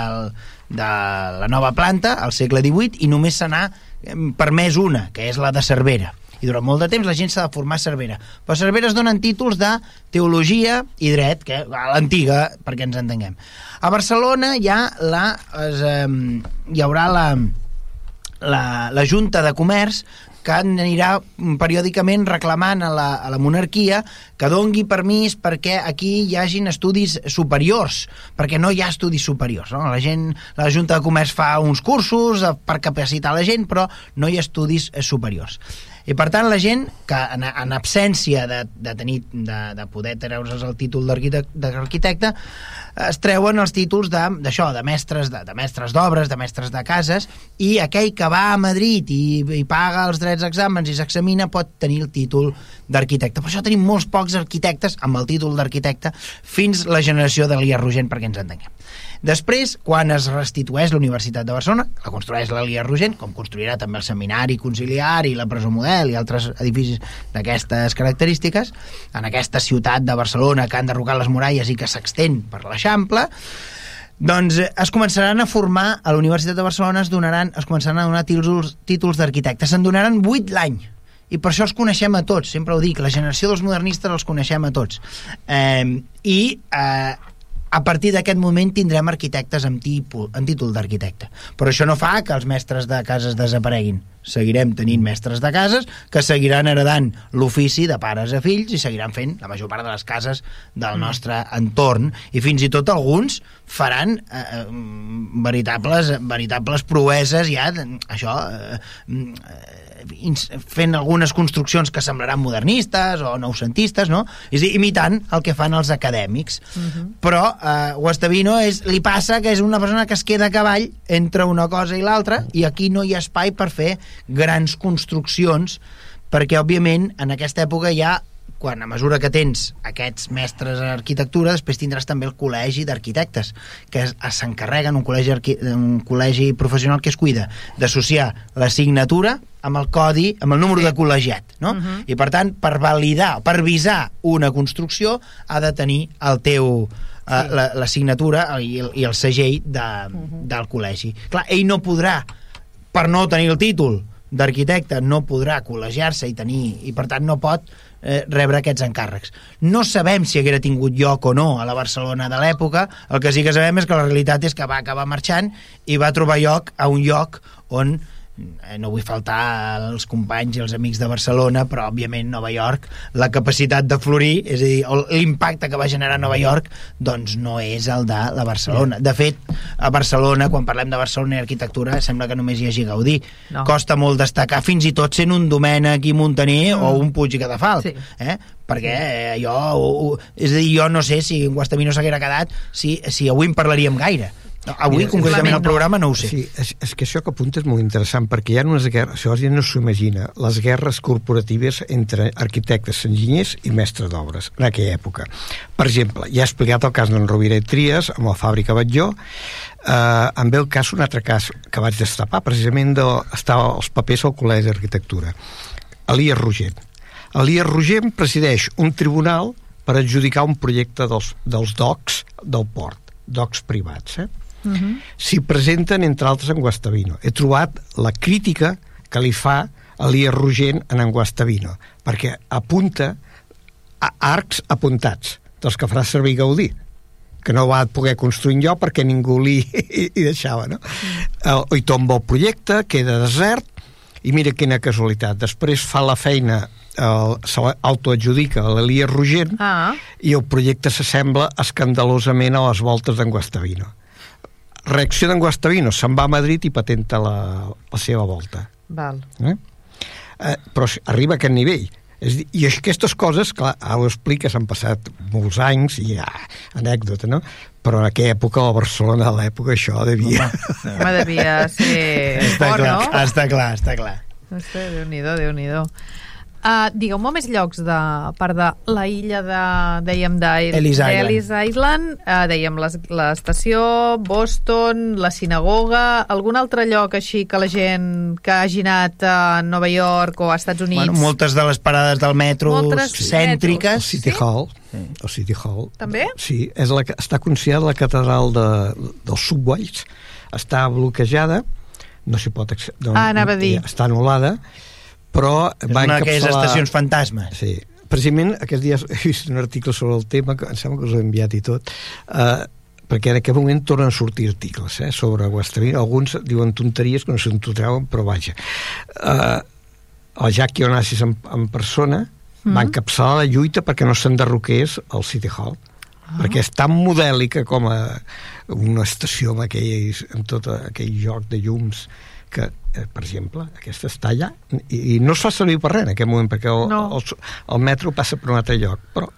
la nova planta al segle XVIII i només se n'ha permès una, que és la de Cervera i durant molt de temps la gent s'ha de formar a Cervera. Però a Cervera es donen títols de teologia i dret, que a l'antiga, perquè ens entenguem. A Barcelona hi ha la, es, eh, hi haurà la, la, la Junta de Comerç que anirà periòdicament reclamant a la, a la monarquia que dongui permís perquè aquí hi hagin estudis superiors, perquè no hi ha estudis superiors. No? La gent, la Junta de Comerç fa uns cursos per capacitar la gent, però no hi ha estudis superiors. I per tant la gent que en, en absència de, de, tenir, de, de poder treure's el títol d'arquitecte es treuen els títols d'això, de, de mestres de, de mestres d'obres, de mestres de cases i aquell que va a Madrid i, i paga els drets exàmens i s'examina pot tenir el títol d'arquitecte. Per això tenim molts pocs arquitectes amb el títol d'arquitecte fins la generació de l'Ia Rogent perquè ens entenguem. Després, quan es restitueix la Universitat de Barcelona, la construeix l'Elia Rogent, com construirà també el Seminari Conciliar i la Presó Model i altres edificis d'aquestes característiques, en aquesta ciutat de Barcelona que han derrocat les muralles i que s'extén per l'Eixample, doncs eh, es començaran a formar a la Universitat de Barcelona es, donaran, es començaran a donar títols, títols d'arquitectes. Se'n donaran 8 l'any i per això els coneixem a tots, sempre ho dic, la generació dels modernistes els coneixem a tots. Eh, I eh, a partir d'aquest moment tindrem arquitectes amb, tipus, amb títol d'arquitecte. Però això no fa que els mestres de cases desapareguin. Seguirem tenint mestres de cases que seguiran heredant l'ofici de pares a fills i seguiran fent la major part de les cases del mm. nostre entorn i fins i tot alguns faran eh, eh veritables, veritables proeses ja, això eh, eh fent algunes construccions que semblaran modernistes o noucentistes, no? És dir, imitant el que fan els acadèmics. Uh mhm. -huh. Però eh, Guastavino és, li passa que és una persona que es queda a cavall entre una cosa i l'altra i aquí no hi ha espai per fer grans construccions perquè, òbviament, en aquesta època ha quan a mesura que tens aquests mestres d'arquitectura, després tindràs també el col·legi d'arquitectes, que s'encarreguen, un, col·legi un col·legi professional que es cuida d'associar la signatura amb el codi, amb el número sí. de col·legiat, no? Uh -huh. I per tant, per validar, per visar una construcció, ha de tenir el teu eh, sí. la, la signatura i el, i el segell de, uh -huh. del col·legi. Clar, ell no podrà, per no tenir el títol d'arquitecte, no podrà col·legiar-se i tenir, i per tant no pot eh, rebre aquests encàrrecs. No sabem si haguera tingut lloc o no a la Barcelona de l'època, el que sí que sabem és que la realitat és que va acabar marxant i va trobar lloc a un lloc on no vull faltar als companys i als amics de Barcelona, però òbviament Nova York, la capacitat de florir, és a dir, l'impacte que va generar Nova York, doncs no és el de la Barcelona. De fet, a Barcelona, quan parlem de Barcelona i arquitectura, sembla que només hi hagi Gaudí. No. Costa molt destacar, fins i tot sent un Domènec i Montaner mm. o un Puig i Cadafalc. Sí. Eh? perquè eh, jo, és a dir, jo no sé si en Guastavino s'haguera quedat si, si avui en parlaríem gaire no, avui, Mira, concretament, al programa no ho sé. Sí, és, és que això que apunta és molt interessant, perquè hi ha unes guerres, això ja no s'ho imagina, les guerres corporatives entre arquitectes, enginyers i mestres d'obres en aquella època. Per exemple, ja he explicat el cas d'en Rovira i Trias, amb la fàbrica Batlló, eh, em ve el cas, un altre cas que vaig destapar, precisament de, estava els papers al Col·legi d'Arquitectura. Elias Rogent. Elias Rogent presideix un tribunal per adjudicar un projecte dels, dels docs del port, docs privats, eh? Uh -huh. s'hi presenten, entre altres, en Guastavino. He trobat la crítica que li fa Elias Rogent en en Guastavino, perquè apunta a arcs apuntats, dels que farà servir Gaudí que no va poder construir lloc perquè ningú li hi deixava, no? Uh, I tomba el projecte, queda desert, i mira quina casualitat, després fa la feina s'autoadjudica l'Elias Rogent ah. i el projecte s'assembla escandalosament a les voltes d'en Guastavino reacció d'en Guastavino, se'n va a Madrid i patenta la, la seva volta. Val. Eh? Eh, però arriba a aquest nivell. És dir, I aquestes coses, clar, ara ho explica, s'han passat molts anys i ja, anècdota, no? Però en aquella època, a Barcelona, a l'època, això devia... Home, home devia ser està fort, clar, no? Està clar, està clar. Déu-n'hi-do, déu nhi déu Uh, Digueu-me més llocs de part de la illa de, dèiem, d'Ellis Island, Island uh, dèiem l'estació, Boston, la sinagoga, algun altre lloc així que la gent que hagi anat a Nova York o a Estats Units... Bueno, moltes de les parades del metro moltes cèntriques. Metros. City sí? Hall. Sí. El City Hall. També? Sí, és la, està considerada la catedral de, dels subways. Està bloquejada, no s'hi pot... Doncs, ah, anava a dir. Està anul·lada, però és va una d'aquelles estacions fantasmes. Sí. Precisament aquests dies he vist un article sobre el tema, que em sembla que us he enviat i tot, eh, perquè en aquest moment tornen a sortir articles eh, sobre Guastavino. Alguns diuen tonteries que no se'n treuen, però vaja. Eh, el Jackie Onassis en, en persona mm. va encapçalar la lluita perquè no s'enderroqués el City Hall ah. perquè és tan modèlica com a una estació amb, aquell, amb tot aquell joc de llums que, eh, per exemple, aquesta està allà i, i no es fa servir per res en aquest moment perquè el, no. el, el metro passa per un altre lloc però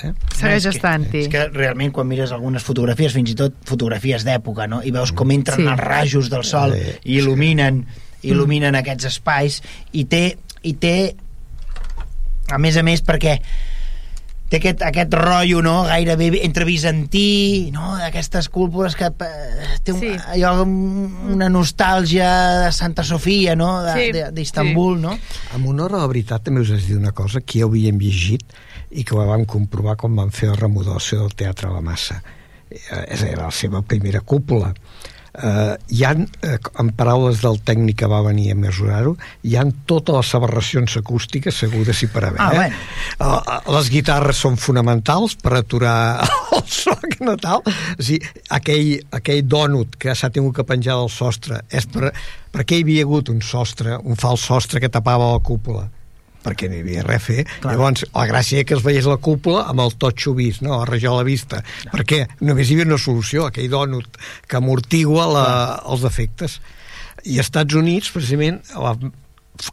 Eh? Segueix no, estant-hi. És que realment quan mires algunes fotografies, fins i tot fotografies d'època, no? i veus com entren sí. els rajos del sol sí, i il·luminen, sí. il·luminen mm. aquests espais i té, i té a més a més perquè té aquest, aquest rotllo no? gairebé entre bizantí no? d'aquestes cúpules que eh, té un, sí. allò, una nostàlgia de Santa Sofia no? d'Istanbul sí. no? amb honor a la veritat també us has dit una cosa que ja ho havíem llegit i que ho vam comprovar quan vam fer la remodelació del Teatre a la Massa. Eh, era la seva primera cúpula. Eh, hi han, eh, en paraules del tècnic que va venir a mesurar-ho, hi han totes les aberracions acústiques segudes i per haver. Ah, eh? eh? les guitarres són fonamentals per aturar el so que no tal. O sigui, aquell, aquell dònut que s'ha tingut que penjar del sostre és per, perquè hi havia hagut un sostre, un fals sostre que tapava la cúpula perquè no hi havia res a fer. Clar. Llavors, la gràcia que es veiés la cúpula amb el totxo vist, no? a regió a la vista. No. Perquè només hi havia una solució, aquell dònut que amortigua la, els defectes. I als Estats Units, precisament, la,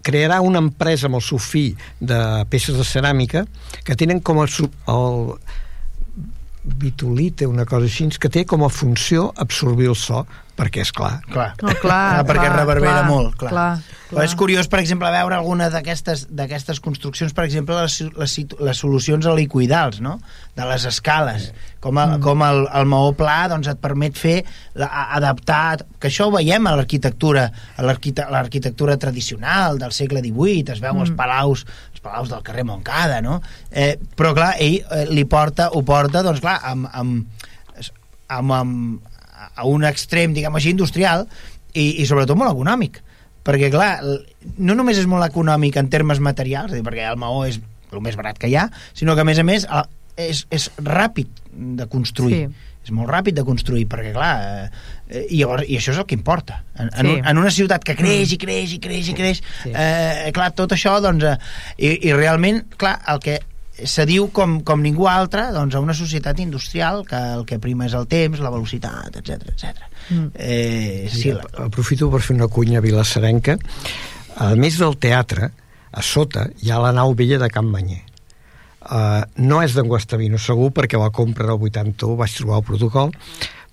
crearà una empresa amb el seu fill de peces de ceràmica que tenen com el, el bitolite, una cosa així, que té com a funció absorbir el so perquè és clar. Clar, no, clar, ah, perquè clar, reverbera clar, molt, clar. clar, clar. Però és curiós, per exemple, veure alguna d'aquestes construccions, per exemple, les, les, les solucions helicoidals, no? de les escales, com, a, mm. com el, el maó pla doncs, et permet fer, la, adaptar, que això ho veiem a l'arquitectura a l'arquitectura tradicional del segle XVIII, es veu mm. els palaus els palaus del carrer Montcada, no? Eh, però clar, ell eh, li porta, ho porta, doncs clar, amb, amb, amb, amb a un extrem, diguem així, industrial i, i sobretot molt econòmic perquè clar, no només és molt econòmic en termes materials, dir, perquè el maó és el més barat que hi ha, sinó que a més a més és, és ràpid de construir sí. és molt ràpid de construir perquè clar, eh, i, llavors, i això és el que importa en, sí. en, en una ciutat que creix i creix i creix i creix sí. eh, clar, tot això doncs, eh, i, i realment, clar, el que se diu com, com ningú altre doncs, a una societat industrial que el que prima és el temps, la velocitat, etc etc. Mm. Eh, sí, la... Aprofito per fer una cunya vilassarenca. A més del teatre, a sota hi ha la nau vella de Can Manyer. Uh, no és d'en Guastavino, segur, perquè la compra del 81 vaig trobar el protocol,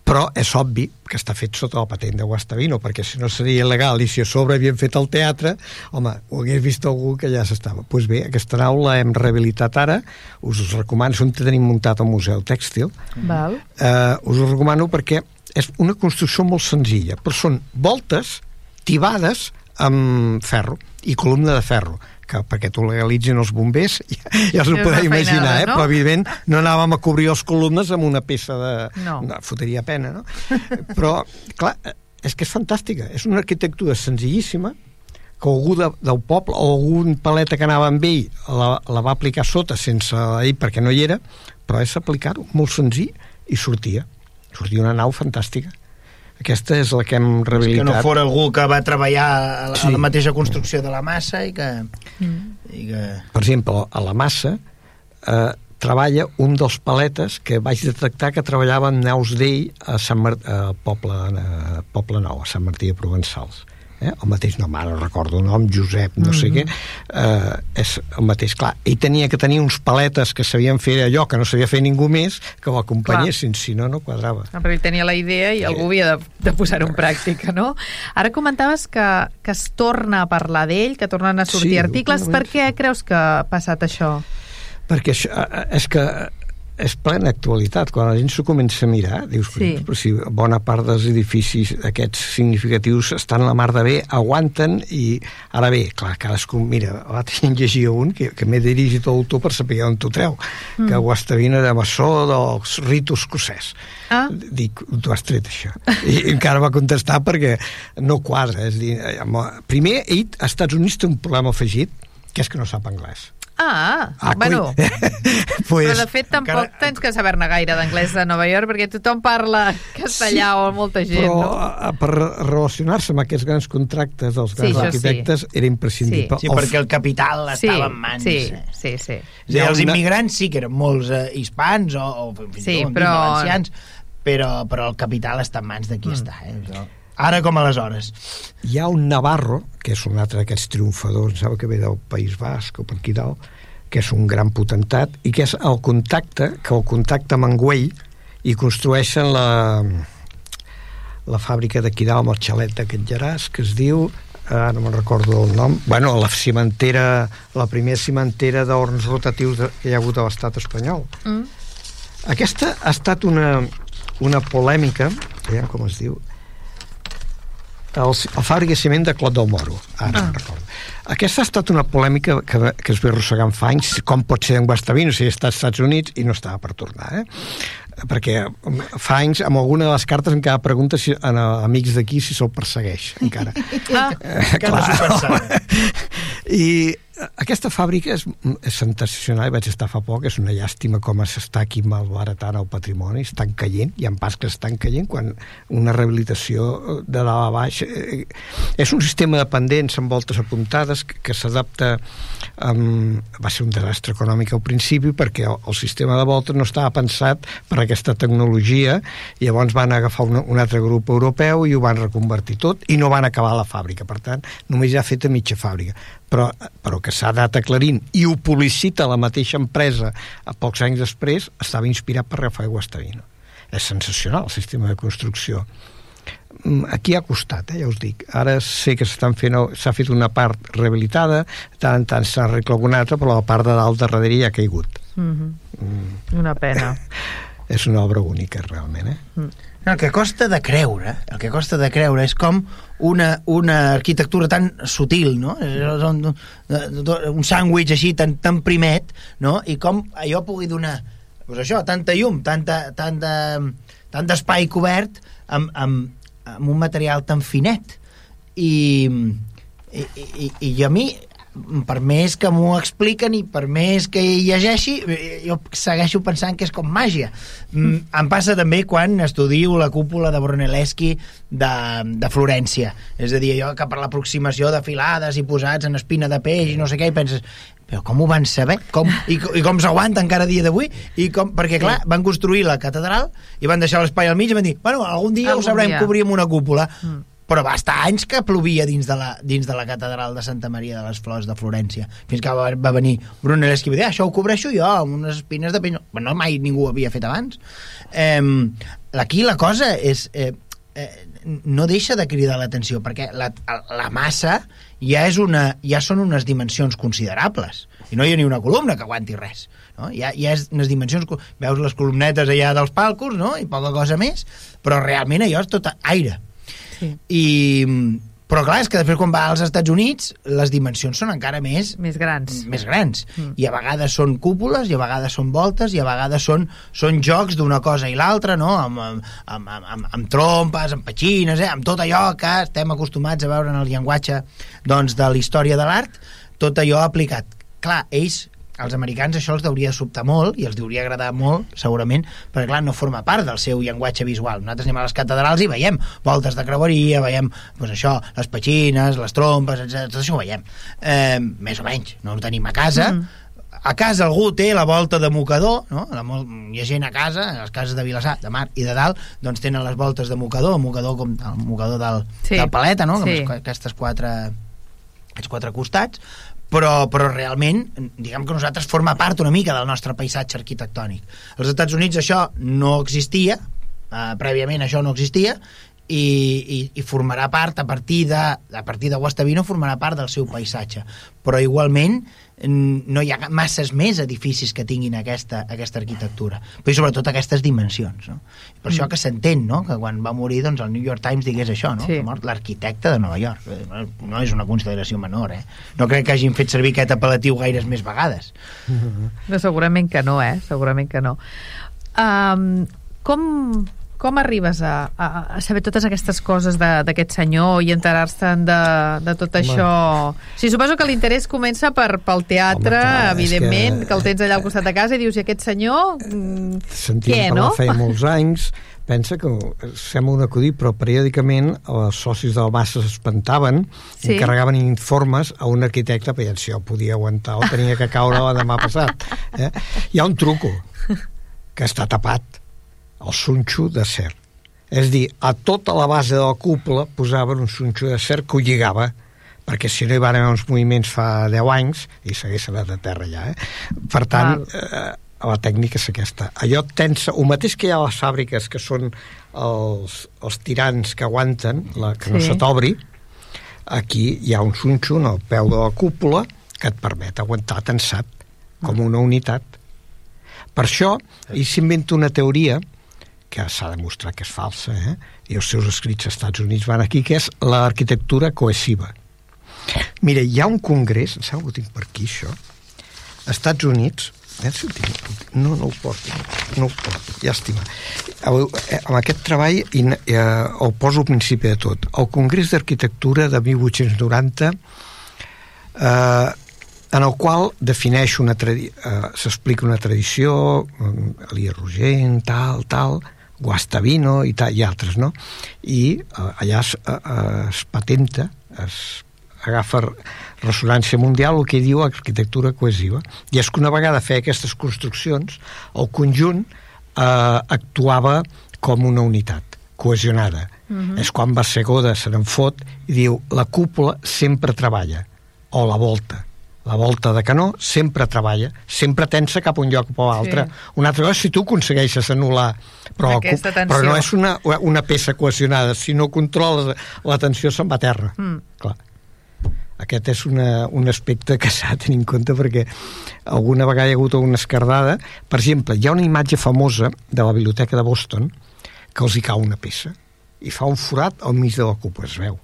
però és obvi que està fet sota la patent de Guastavino, perquè si no seria il·legal. I si a sobre havien fet el teatre, home, ho hagués vist algú que ja s'estava. Doncs pues bé, aquesta nau la hem rehabilitat ara, us us recomano, on tenim muntat al Museu Tèxtil, Val. Uh, us ho recomano perquè és una construcció molt senzilla, però són voltes tibades amb ferro i columna de ferro que perquè t'ho legalitzin els bombers ja, ja s'ho podeu imaginar, eh? no? però evidentment no anàvem a cobrir els columnes amb una peça de... No. no fotria pena, no? però, clar, és que és fantàstica, és una arquitectura senzillíssima que algú de, del poble o algun paleta que anava amb ell la, la va aplicar sota sense ell perquè no hi era, però és aplicar-ho molt senzill i sortia sortia una nau fantàstica aquesta és la que hem rehabilitat. que no fora algú que va treballar a la, sí. a la mateixa construcció de la massa i que... Mm. I que... Per exemple, a la massa eh, treballa un dels paletes que vaig detectar que treballava en naus d'ell a Sant Mar a Poble, a Poble Nou, a Sant Martí de Provençals eh? el mateix nom, ara recordo el nom, Josep, no mm -hmm. sé què, eh, és el mateix, clar, ell tenia que tenir uns paletes que sabien fer allò que no sabia fer ningú més, que ho acompanyessin, si no, no quadrava. Ah, però ell tenia la idea i sí. algú havia de, de posar-ho en pràctica, no? Ara comentaves que, que es torna a parlar d'ell, que tornen a sortir sí, articles, per què creus que ha passat això? Perquè això, eh, és que és plena actualitat. Quan la gent s'ho comença a mirar, dius, sí. però si bona part dels edificis aquests significatius estan a la mar de bé, aguanten i ara bé, clar, cadascú, mira, l'altre en llegia un que, que m'he dirigit a l'autor per saber on t'ho treu, mm. que Guastavina de maçó dels ritus escocès. Ah. Dic, tu has tret això. I encara va contestar perquè no quadra. És dir, primer, ell, als Estats Units té un problema afegit, que és que no sap anglès Ah, Ah, bueno, pues, però de fet tampoc encara- tens que saber-ne gaire d'anglès a Nova York perquè tothom parla castellà o molta gent, però no? per relacionar-se amb aquests grans contractes dels Sí, grans això arquitectes era imprescindible. Sí, El- perquè el capital Sí, estava en mans. sí, eh? sí, sí. És a dir, els una- immigrants sí que eren molts eh, hispans o, o fins i Sí, tot però- valencians, però, però el capital està en mans de qui Mm. està. Eh? Això. Ara com aleshores. hi ha un Navarro, que és un altre d'aquests triomfadors, em sembla que ve del País Basc o per aquí dalt, que és un gran potentat, i que és el contacte, que el contacte amb Angüell i construeixen la, la fàbrica d'aquí dalt, amb el xalet d'aquest Geràs, que es diu ara no me'n recordo el nom bueno, la cimentera, la primera cimentera d'horns rotatius de, que hi ha hagut a l'estat espanyol Mm. aquesta ha estat una, una polèmica aviam com es diu el, el fàbrica de ciment de Clot del Moro ara ah. recordo aquesta ha estat una polèmica que, que es ve arrossegant fa anys com pot ser en Guastavino si està als Estats Units i no estava per tornar eh? perquè um, fa anys amb alguna de les cartes encara pregunta si, a, a amics d'aquí si se'l persegueix encara Ah, Encara s'ho pensava. i eh, aquesta fàbrica és, és sensacional, vaig estar fa poc, és una llàstima com s'està aquí malbaratant el patrimoni, estan caient, hi ha pas que estan caient, quan una rehabilitació eh, de dalt a baix... Eh, és un sistema de pendents amb voltes apuntades que, que s'adapta um, va ser un desastre econòmic al principi perquè el, el sistema de voltes no estava pensat per aquesta tecnologia i llavors van agafar un, un altre grup europeu i ho van reconvertir tot i no van acabar la fàbrica, per tant només ja ha fet a mitja fàbrica però, però que s'ha anat aclarint i ho publicita la mateixa empresa a pocs anys després estava inspirat per Rafael Guastavino és sensacional el sistema de construcció Mm, aquí ha costat, eh, ja us dic ara sé que s'estan fent s'ha fet una part rehabilitada, de tant en tant s'arregla alguna altra, però la part de dalt darrere ja ha caigut mhm. mm, una pena. és una obra única realment eh? El que costa de creure, el que costa de creure és com una, una arquitectura tan sutil, no? Un, un sàndwich així tan, tan primet, no? I com allò pugui donar pues això, tanta llum, tanta, tanta, tant d'espai cobert amb, amb, amb un material tan finet. I, i, i, i a mi per més que m'ho expliquen i per més que hi llegeixi, eh, jo segueixo pensant que és com màgia. Mm, em passa també quan estudio la cúpula de Brunelleschi de, de Florència. És a dir, allò que per l'aproximació de filades i posats en espina de peix i no sé què, i penses, però com ho van saber? Com, I, i com s'aguanta encara dia d'avui? I com, perquè, clar, van construir la catedral i van deixar l'espai al mig i van dir, bueno, algun dia Algun ho sabrem dia. cobrir amb una cúpula. Mm però va estar anys que plovia dins de, la, dins de la catedral de Santa Maria de les Flors de Florència. Fins que va, va venir Brunelleschi i va dir, ah, això ho cobreixo jo amb unes espines de pell bueno, mai ningú ho havia fet abans. Eh, aquí la cosa és eh, eh, no deixa de cridar l'atenció perquè la, la massa ja, és una, ja són unes dimensions considerables. I no hi ha ni una columna que aguanti res no? Ja, ja és unes dimensions veus les columnetes allà dels palcos no? i poca cosa més però realment allò és tot aire Sí. i, però clar, és que després quan va als Estats Units les dimensions són encara més Més grans. més grans Mm. i a vegades són cúpules i a vegades són voltes i a vegades són, són jocs d'una cosa i l'altra no? amb, amb, amb, amb, amb trompes, amb petxines eh? amb tot allò que estem acostumats a veure en el llenguatge doncs, de la història de l'art tot allò aplicat clar, ells als americans això els hauria de sobtar molt i els hauria agradar molt, segurament, perquè clar, no forma part del seu llenguatge visual. Nosaltres anem a les catedrals i veiem voltes de creueria, veiem doncs això, les petxines, les trompes, etc. Tot això ho veiem. Eh, més o menys, no ho tenim a casa. Mm. A casa algú té la volta de mocador, no? La, hi ha gent a casa, a les cases de Vilassar, de Mar i de Dalt, doncs tenen les voltes de mocador, mocador com el mocador del, Sí. del paleta, no? Sí. aquestes quatre, aquests quatre costats, però, però realment, diguem que nosaltres forma part una mica del nostre paisatge arquitectònic. Als Estats Units això no existia, eh, prèviament això no existia, i, i, i formarà part a partir de a partir de Guastavino formarà part del seu paisatge però igualment no hi ha masses més edificis que tinguin aquesta, aquesta arquitectura però i sobretot aquestes dimensions no? per això que s'entén no? que quan va morir doncs, el New York Times digués això no? Sí. que mort l'arquitecte de Nova York Eh, no- no és una consideració menor eh? no crec que hagin fet servir aquest apel·latiu gaires més vegades No, segurament que no, eh? Segurament que no. Um, com com arribes a, a, a saber totes aquestes coses d'aquest senyor i enterar-se'n de, de tot Home. això? Sí, suposo que l'interès comença per, pel teatre, Home, clar, evidentment, que... que el tens allà al costat de casa i dius, i aquest senyor, mm, Sentim què, no? feia molts anys, pensa que sembla un acudit, però periòdicament els socis del Massa s'espantaven sí. i carregaven informes a un arquitecte perquè si jo podia aguantar o tenia que caure la demà passat. Eh? Hi ha un truco que està tapat el sunxo de cer. És dir, a tota la base de la cúpula posaven un sunxo de cer que ho lligava, perquè si no hi van haver uns moviments fa 10 anys i s'hagués anat a terra ja. Eh? Per tant, eh, la tècnica és aquesta. Allò tensa, el mateix que hi ha a les fàbriques, que són els, els tirants que aguanten, la, que sí. no se t'obri, aquí hi ha un sunxo al peu de la cúpula que et permet aguantar tensat com una unitat. Per això, i s'inventa una teoria que s'ha demostrat que és falsa, eh? i els seus escrits als Estats Units van aquí, que és l'arquitectura cohesiva. Mira, hi ha un congrés, em sembla que ho tinc per aquí, això, als Estats Units, eh, si tinc, no, no ho porto, no ho porto, llàstima. Eh, amb aquest treball eh, el poso al principi de tot. El Congrés d'Arquitectura de 1890 eh, en el qual defineix una eh, s'explica una tradició, Elia Rogent, tal, tal, Guastavino i, i altres, no? I uh, allà es, uh, es patenta, es agafa ressonància mundial el que diu arquitectura cohesiva. I és que una vegada feia aquestes construccions, el conjunt eh, actuava com una unitat, cohesionada. Uh mhm. -huh. És quan Bassegoda se n'en fot i diu la cúpula sempre treballa, o la volta la volta de canó sempre treballa, sempre tensa cap a un lloc o a l'altre. Sí. Una altra cosa si tu aconsegueixes anul·lar, però, però no és una, una peça cohesionada, si no controles la tensió se'n va a terra. Mm. Clar. Aquest és una, un aspecte que s'ha de tenir en compte perquè alguna vegada hi ha hagut una escardada. Per exemple, hi ha una imatge famosa de la Biblioteca de Boston que els hi cau una peça i fa un forat al mig de la cúpula, es veu.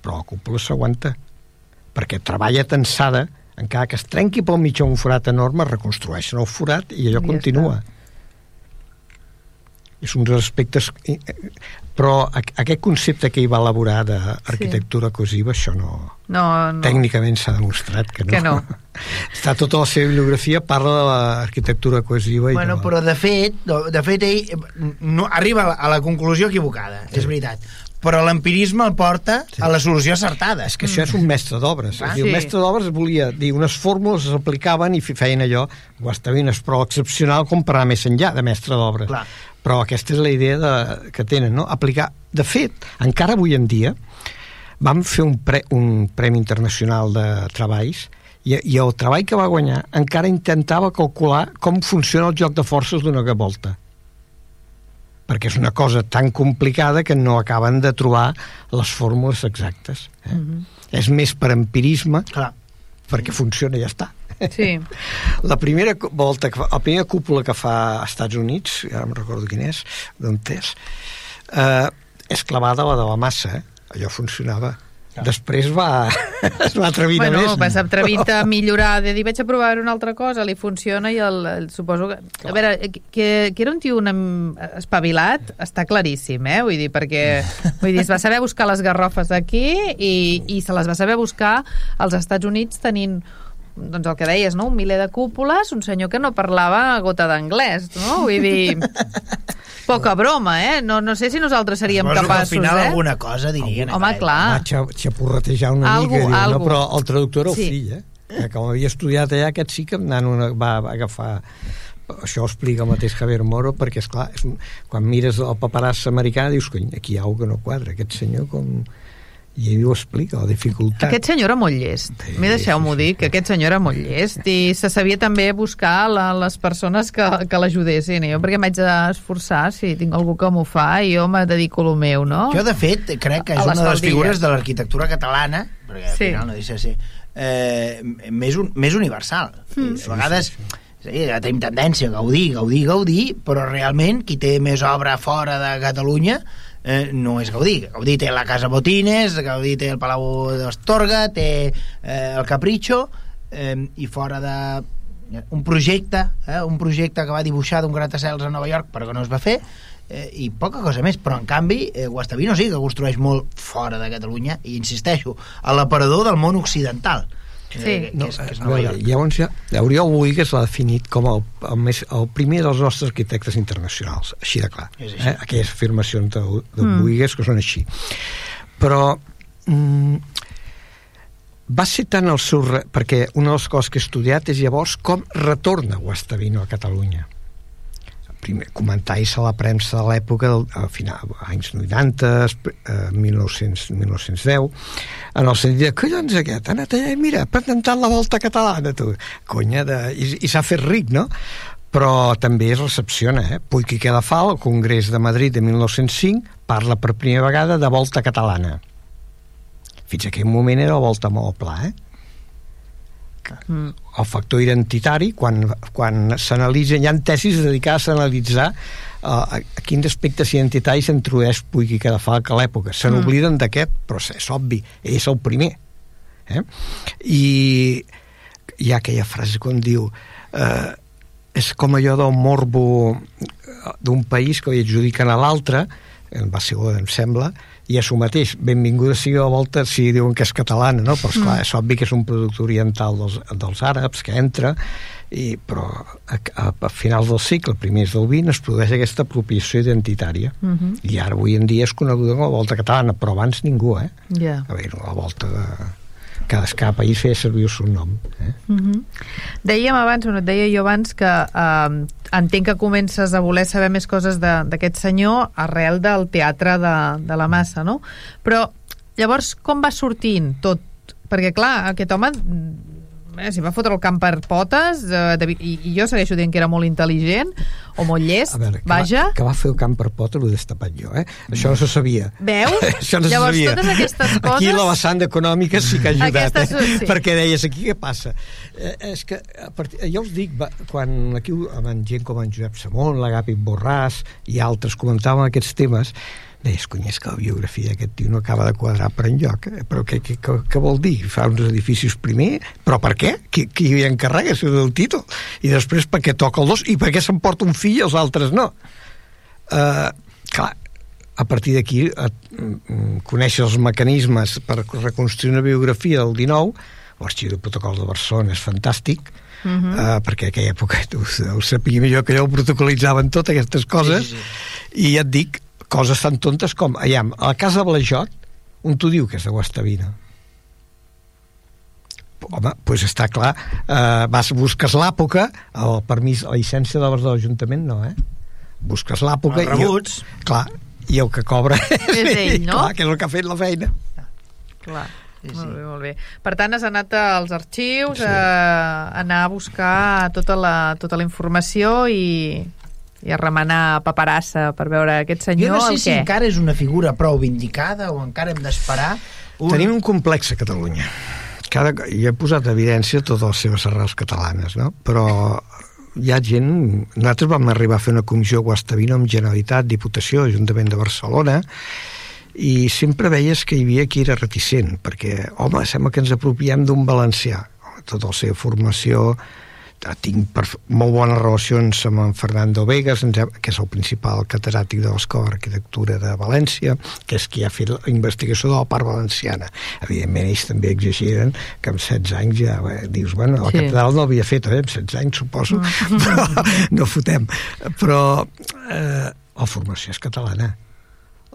Però la cúpula s'aguanta perquè treballa tensada encara que es trenqui pel mig un forat enorme, reconstrueixen el forat i allò I continua. Està. És un dels aspectes... Eh, però aquest concepte que hi va elaborar d'arquitectura sí. cohesiva, això no... no, no. Tècnicament s'ha demostrat que no. Que no. Està tota la seva bibliografia, parla de l'arquitectura cohesiva. Bueno, i no. però de fet, de fet ell no, arriba a la conclusió equivocada, sí. és veritat però l'empirisme el porta sí. a la solució acertada. És que això és un mestre d'obres. Ah, sí. Un mestre d'obres volia dir unes fórmules, s'aplicaven i feien allò, guastavines, però excepcional com per anar més enllà de mestre d'obres. Però aquesta és la idea de, que tenen, no? Aplicar... De fet, encara avui en dia, vam fer un, pre, un Premi Internacional de Treballs i, i el treball que va guanyar encara intentava calcular com funciona el joc de forces d'una volta perquè és una cosa tan complicada que no acaben de trobar les fórmules exactes. Eh? Mm -hmm. És més per empirisme, Clar. perquè funciona i ja està. Sí. La primera volta, que fa, la primera cúpula que fa als Estats Units, ara no recordo quin és, d'on és, eh, és clavada la de la massa, eh? allò funcionava Després va, es va atrevir bueno, més. Bueno, atrevint a millorar, de dir, vaig a provar una altra cosa, li funciona i el, el suposo que... Clar. A veure, que, que era un tio un espavilat, està claríssim, eh? Vull dir, perquè vull dir, es va saber buscar les garrofes aquí i, i se les va saber buscar als Estats Units tenint doncs el que deies, no? un miler de cúpules, un senyor que no parlava gota d'anglès, no? Vull dir, poca broma, eh? No, no sé si nosaltres seríem Suposo capaços, que al final eh? alguna cosa dirien. Home, clar. Va xapurretejar una algo, mica, diu, no? però el traductor era el sí. fill, eh? Que com havia estudiat allà, aquest sí que una, va, va agafar això ho explica el mateix Javier Moro perquè, és clar, és quan mires el paperàs americà dius, cony, aquí hi ha alguna que no quadra aquest senyor com i ell ho explica, la dificultat. Aquest senyor era molt llest. Sí, M'he deixeu-m'ho sí, dir, que aquest senyor era molt llest i se sabia també buscar la, les persones que, que l'ajudessin. Jo perquè m'haig d'esforçar, si tinc algú que m'ho fa, i jo me dedico lo meu, no? Jo, de fet, crec que és una de les figures de l'arquitectura catalana, perquè al sí. final no deixa de ser, eh, més, un, més universal. Mm. A vegades... Sí, sí, sí. Sí, ja tenim tendència a gaudir, gaudir, gaudir, però realment qui té més obra fora de Catalunya eh, no és Gaudí. Gaudí té la Casa Botines, Gaudí té el Palau d'Astorga, té eh, el Capricho, eh, i fora de un projecte, eh, un projecte que va dibuixar d'un gratacels a Nova York, però que no es va fer, eh, i poca cosa més, però en canvi eh, Guastavino sí que construeix molt fora de Catalunya i insisteixo, a l'aparador del món occidental Sí. eh, que, No, és, que és a Nova veure, York. llavors ja, Oriol Boigues l'ha definit com el, el, més, el primer dels nostres arquitectes internacionals, així de clar. És així. Eh? Aquelles afirmacions de, de Mm. Boigues que són així. Però mm, va ser tant el seu... Re... perquè una de les coses que he estudiat és llavors com retorna Guastavino a Catalunya primer comentaris a la premsa de l'època del a final, anys 90 eh, 1900, 1910 en el sentit de collons aquest ha anat allà i mira, ha patentat la volta catalana tu. conya de... i, i s'ha fet ric no? però també es recepciona eh? Puig i Cadafal, al Congrés de Madrid de 1905 parla per primera vegada de volta catalana fins aquell moment era volta molt pla eh? Mm. el factor identitari quan, quan s'analitzen, hi ha tesis dedicades a analitzar uh, a, a quins aspectes identitaris introdueix Puig i Cadafalc a l'època se n'obliden d'aquest, però és obvi és el primer eh? i hi ha aquella frase quan diu eh, és com allò del morbo d'un país que li adjudiquen a l'altre va ser em sembla i és el mateix, benvinguda sigui a la volta si diuen que és catalana, no? però esclar, mm. és obvi que és un producte oriental dels, dels àrabs que entra i, però a, a, a finals del segle, primers del XX es produeix aquesta apropiació identitària Mm -hmm. i ara avui en dia és coneguda com a volta catalana però abans ningú, eh? Ja. a veure, la volta de... cada, cada país feia servir el seu nom eh? Mm -hmm. Dèiem abans, bueno, et deia jo abans que eh, entenc que comences a voler saber més coses d'aquest senyor arrel del teatre de, de la massa, no? Però llavors com va sortint tot? Perquè clar, aquest home eh, s'hi va fotre el camp per potes eh, de, i, i jo segueixo dient que era molt intel·ligent o molt llest, a veure, que, vaja va, que va fer el camp per pot l'ho he destapat jo, eh? Això no se sabia. Veus? Això no se Llavors, sabia. totes aquestes Aquí coses- la vessant econòmica sí que ha ajudat, Aquestes, eh? sí. Perquè deies, aquí què passa? Eh, és que, a partir, jo us dic, va, quan aquí amb gent com en Josep Samón, l'Agapi Borràs i altres comentàvem aquests temes, deies, cony, és que la biografia d'aquest tio no acaba de quadrar per enlloc. Eh? Però què, què, què, què vol dir? Fa uns edificis primer? Però per què? Qui, qui hi encarrega si el títol? I després per què toca el dos? I per què s'emporta un fill i els altres no? Uh, clar, a partir d'aquí mm, conèixer els mecanismes per reconstruir una biografia del 19 l'arxiu de protocols de Barcelona és fantàstic uh -huh. uh, perquè aquella època tu ho sapia millor que jo ho protocolitzaven totes aquestes coses Sí, sí, i ja et dic coses tan tontes com aviam, a la casa Blajot on t'ho diu que és de Guastavina home, doncs està clar eh, vas, busques l'època el permís, la llicència d'obres de l'Ajuntament no, eh? busques l'època Els rebuts. i, clar, i el que cobra És ell, no? clar, que és el que ha fet la feina Clar. Sí, Sí. Molt bé, molt bé. Per tant, has anat als arxius, Sí. sí. a anar a buscar tota la, tota la informació i, i a remenar paperassa per veure aquest senyor Jo no sé si què. encara és una figura prou vindicada o encara hem d'esperar un... Tenim un complex a Catalunya. Cada, jo he posat en evidència totes les seves arrels catalanes, no? però hi ha gent... Nosaltres vam arribar a fer una comissió a Guastavino amb Generalitat, Diputació, Ajuntament de Barcelona, i sempre veies que hi havia qui era reticent, perquè, home, sembla que ens apropiem d'un valencià. Tota la seva formació tinc per, molt bones relacions amb en Fernando Vegas, que és el principal catedràtic de l'Escola d'Arquitectura de València, que és qui ha fet la investigació de la part valenciana. Evidentment, ells també exageren que amb 16 anys ja bé, dius, bueno, la Sí. catedral no l'havia fet, eh? amb 16 anys suposo, però no fotem. Però eh, la formació és catalana.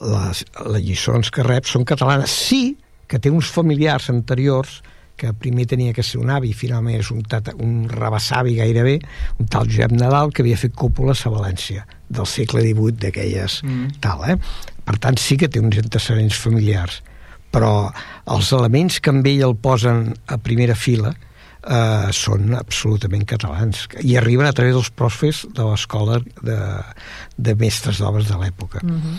Les, les lliçons que rep són catalanes. Sí que té uns familiars anteriors que primer tenia que ser un avi, finalment és un, tata, un rebassavi gairebé, un tal Josep Nadal, que havia fet cúpules a València, del segle XVIII, d'aquelles Mm. tal, eh? Per tant, sí que té uns antecedents familiars, però els elements que amb ell el posen a primera fila eh, són absolutament catalans i arriben a través dels profes de l'escola de, de mestres d'obres de l'època. Mm -hmm.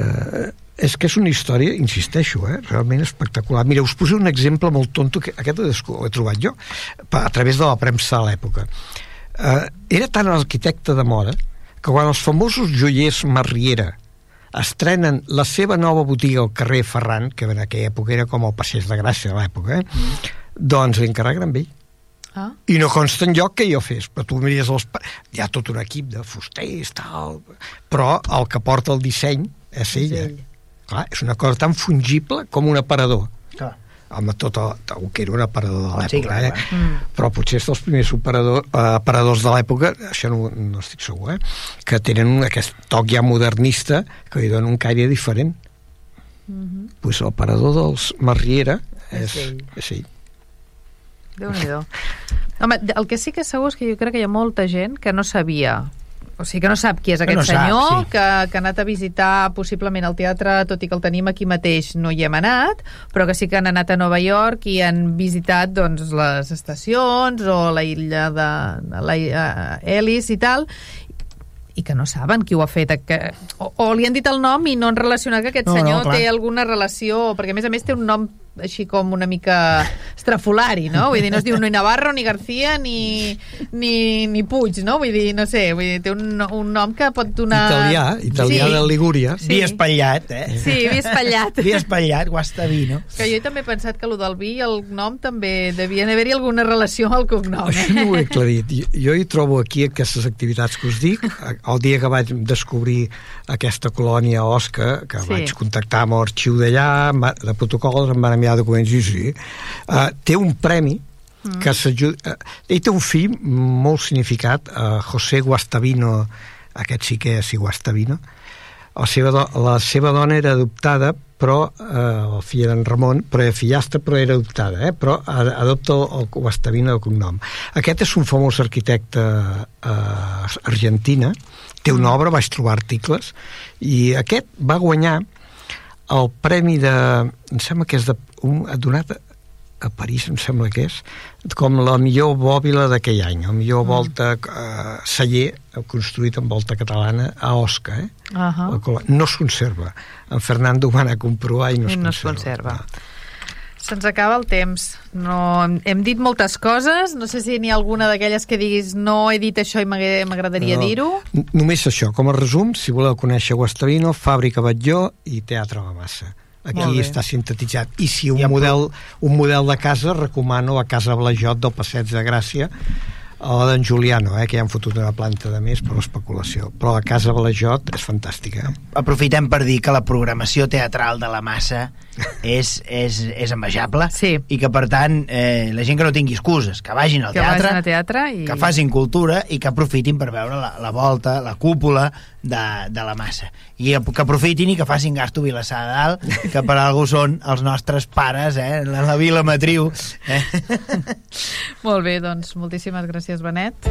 eh, és que és una història, insisteixo, eh, realment espectacular. Mira, us poso un exemple molt tonto, que aquest ho he trobat jo, a través de la premsa de l'època. Eh, era tant l'arquitecte de moda que quan els famosos joiers Marriera estrenen la seva nova botiga al carrer Ferran, que en aquella època era com el Passeig de Gràcia de l'època, eh? doncs li encarreguen amb ell. Ah. I no consta en lloc que jo fes, però tu mires els... Hi ha tot un equip de fusters, tal... Però el que porta el disseny és ella. Ell. Clar, és una cosa tan fungible com un aparador. Clar amb tot el, el que era un aparador de l'època, sí, clar, eh? Mm. però potser és dels primers operador, eh, aparadors de l'època, això no, no estic segur, eh? que tenen un, aquest toc ja modernista que li dona un caire diferent. Mm -hmm. pues l'aparador dels Marriera és, és ell. És ell déu nhi Home, el que sí que segur és que jo crec que hi ha molta gent que no sabia o sigui que no sap qui és aquest no senyor, sap, sí. que, que ha anat a visitar possiblement el teatre, tot i que el tenim aquí mateix, no hi hem anat, però que sí que han anat a Nova York i han visitat doncs, les estacions o la illa de, de la uh, Ellis i tal, i que no saben qui ho ha fet que, o, o li han dit el nom i no han relacionat que aquest no, senyor no, té alguna relació perquè a més a més té un nom així com una mica estrafolari, no? Vull dir, no es diu ni Navarro, ni García, ni, ni, ni Puig, no? Vull dir, no sé, vull dir, té un, un nom que pot donar... Italià, italià sí. de Ligúria. Sí. Vi espatllat, eh? Sí, vi espatllat. vi espatllat, guastaví, no? Que jo també he pensat que el del vi, el nom també devia haver-hi alguna relació amb el cognom. Això no ho he aclarit. Jo, jo hi trobo aquí aquestes activitats que us dic. El dia que vaig descobrir aquesta colònia Osca, que sí. vaig contactar amb l'arxiu d'allà, de protocols, em van enviar documents, sí, sí. Uh, té un premi mm. que s'ajuda... Uh, ell té un fill molt significat, uh, José Guastavino, aquest sí que és Guastavino, la seva, do, la seva dona era adoptada però eh, el fill era en Ramon, però era fillastra, però era adoptada, eh? però adopta el Guastavino el cognom. Aquest és un famós arquitecte eh, argentina, té una mm. obra, vaig trobar articles, i aquest va guanyar el premi de... em sembla que és de, un, donat a París, em sembla que és, com la millor bòbila d'aquell any, la millor mm. volta eh, celler construït amb volta catalana a Osca. Eh? Uh -huh. No es conserva. En Fernando ho va anar a comprovar i no, I es, no conserva. es conserva. No. Se'ns acaba el temps. No, hem dit moltes coses, no sé si n'hi ha alguna d'aquelles que diguis no he dit això i m'agradaria no, dir-ho. Només això, com a resum, si voleu conèixer Guastavino, Fàbrica Batlló i Teatre La Massa. Aquí està sintetitzat. I si un, model, un model de casa, recomano a Casa Blajot del Passeig de Gràcia, o d'en Juliano, eh, que ja han fotut una planta de més per l'especulació. Però la Casa Blajot és fantàstica. Eh? Aprofitem per dir que la programació teatral de la massa és, és, és envejable sí. i que, per tant, eh, la gent que no tingui excuses, que vagin al que teatre, vagin al teatre i... que facin cultura i que aprofitin per veure la, la volta, la cúpula de, de la massa. I que aprofitin i que facin gasto Vilassar de Dalt, que per algú són els nostres pares, eh, la, la vila matriu. Eh? Molt bé, doncs moltíssimes gràcies, Benet.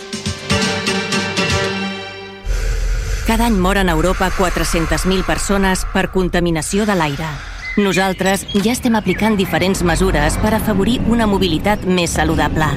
Cada any moren a Europa 400.000 persones per contaminació de l'aire. Nosaltres ja estem aplicant diferents mesures per afavorir una mobilitat més saludable.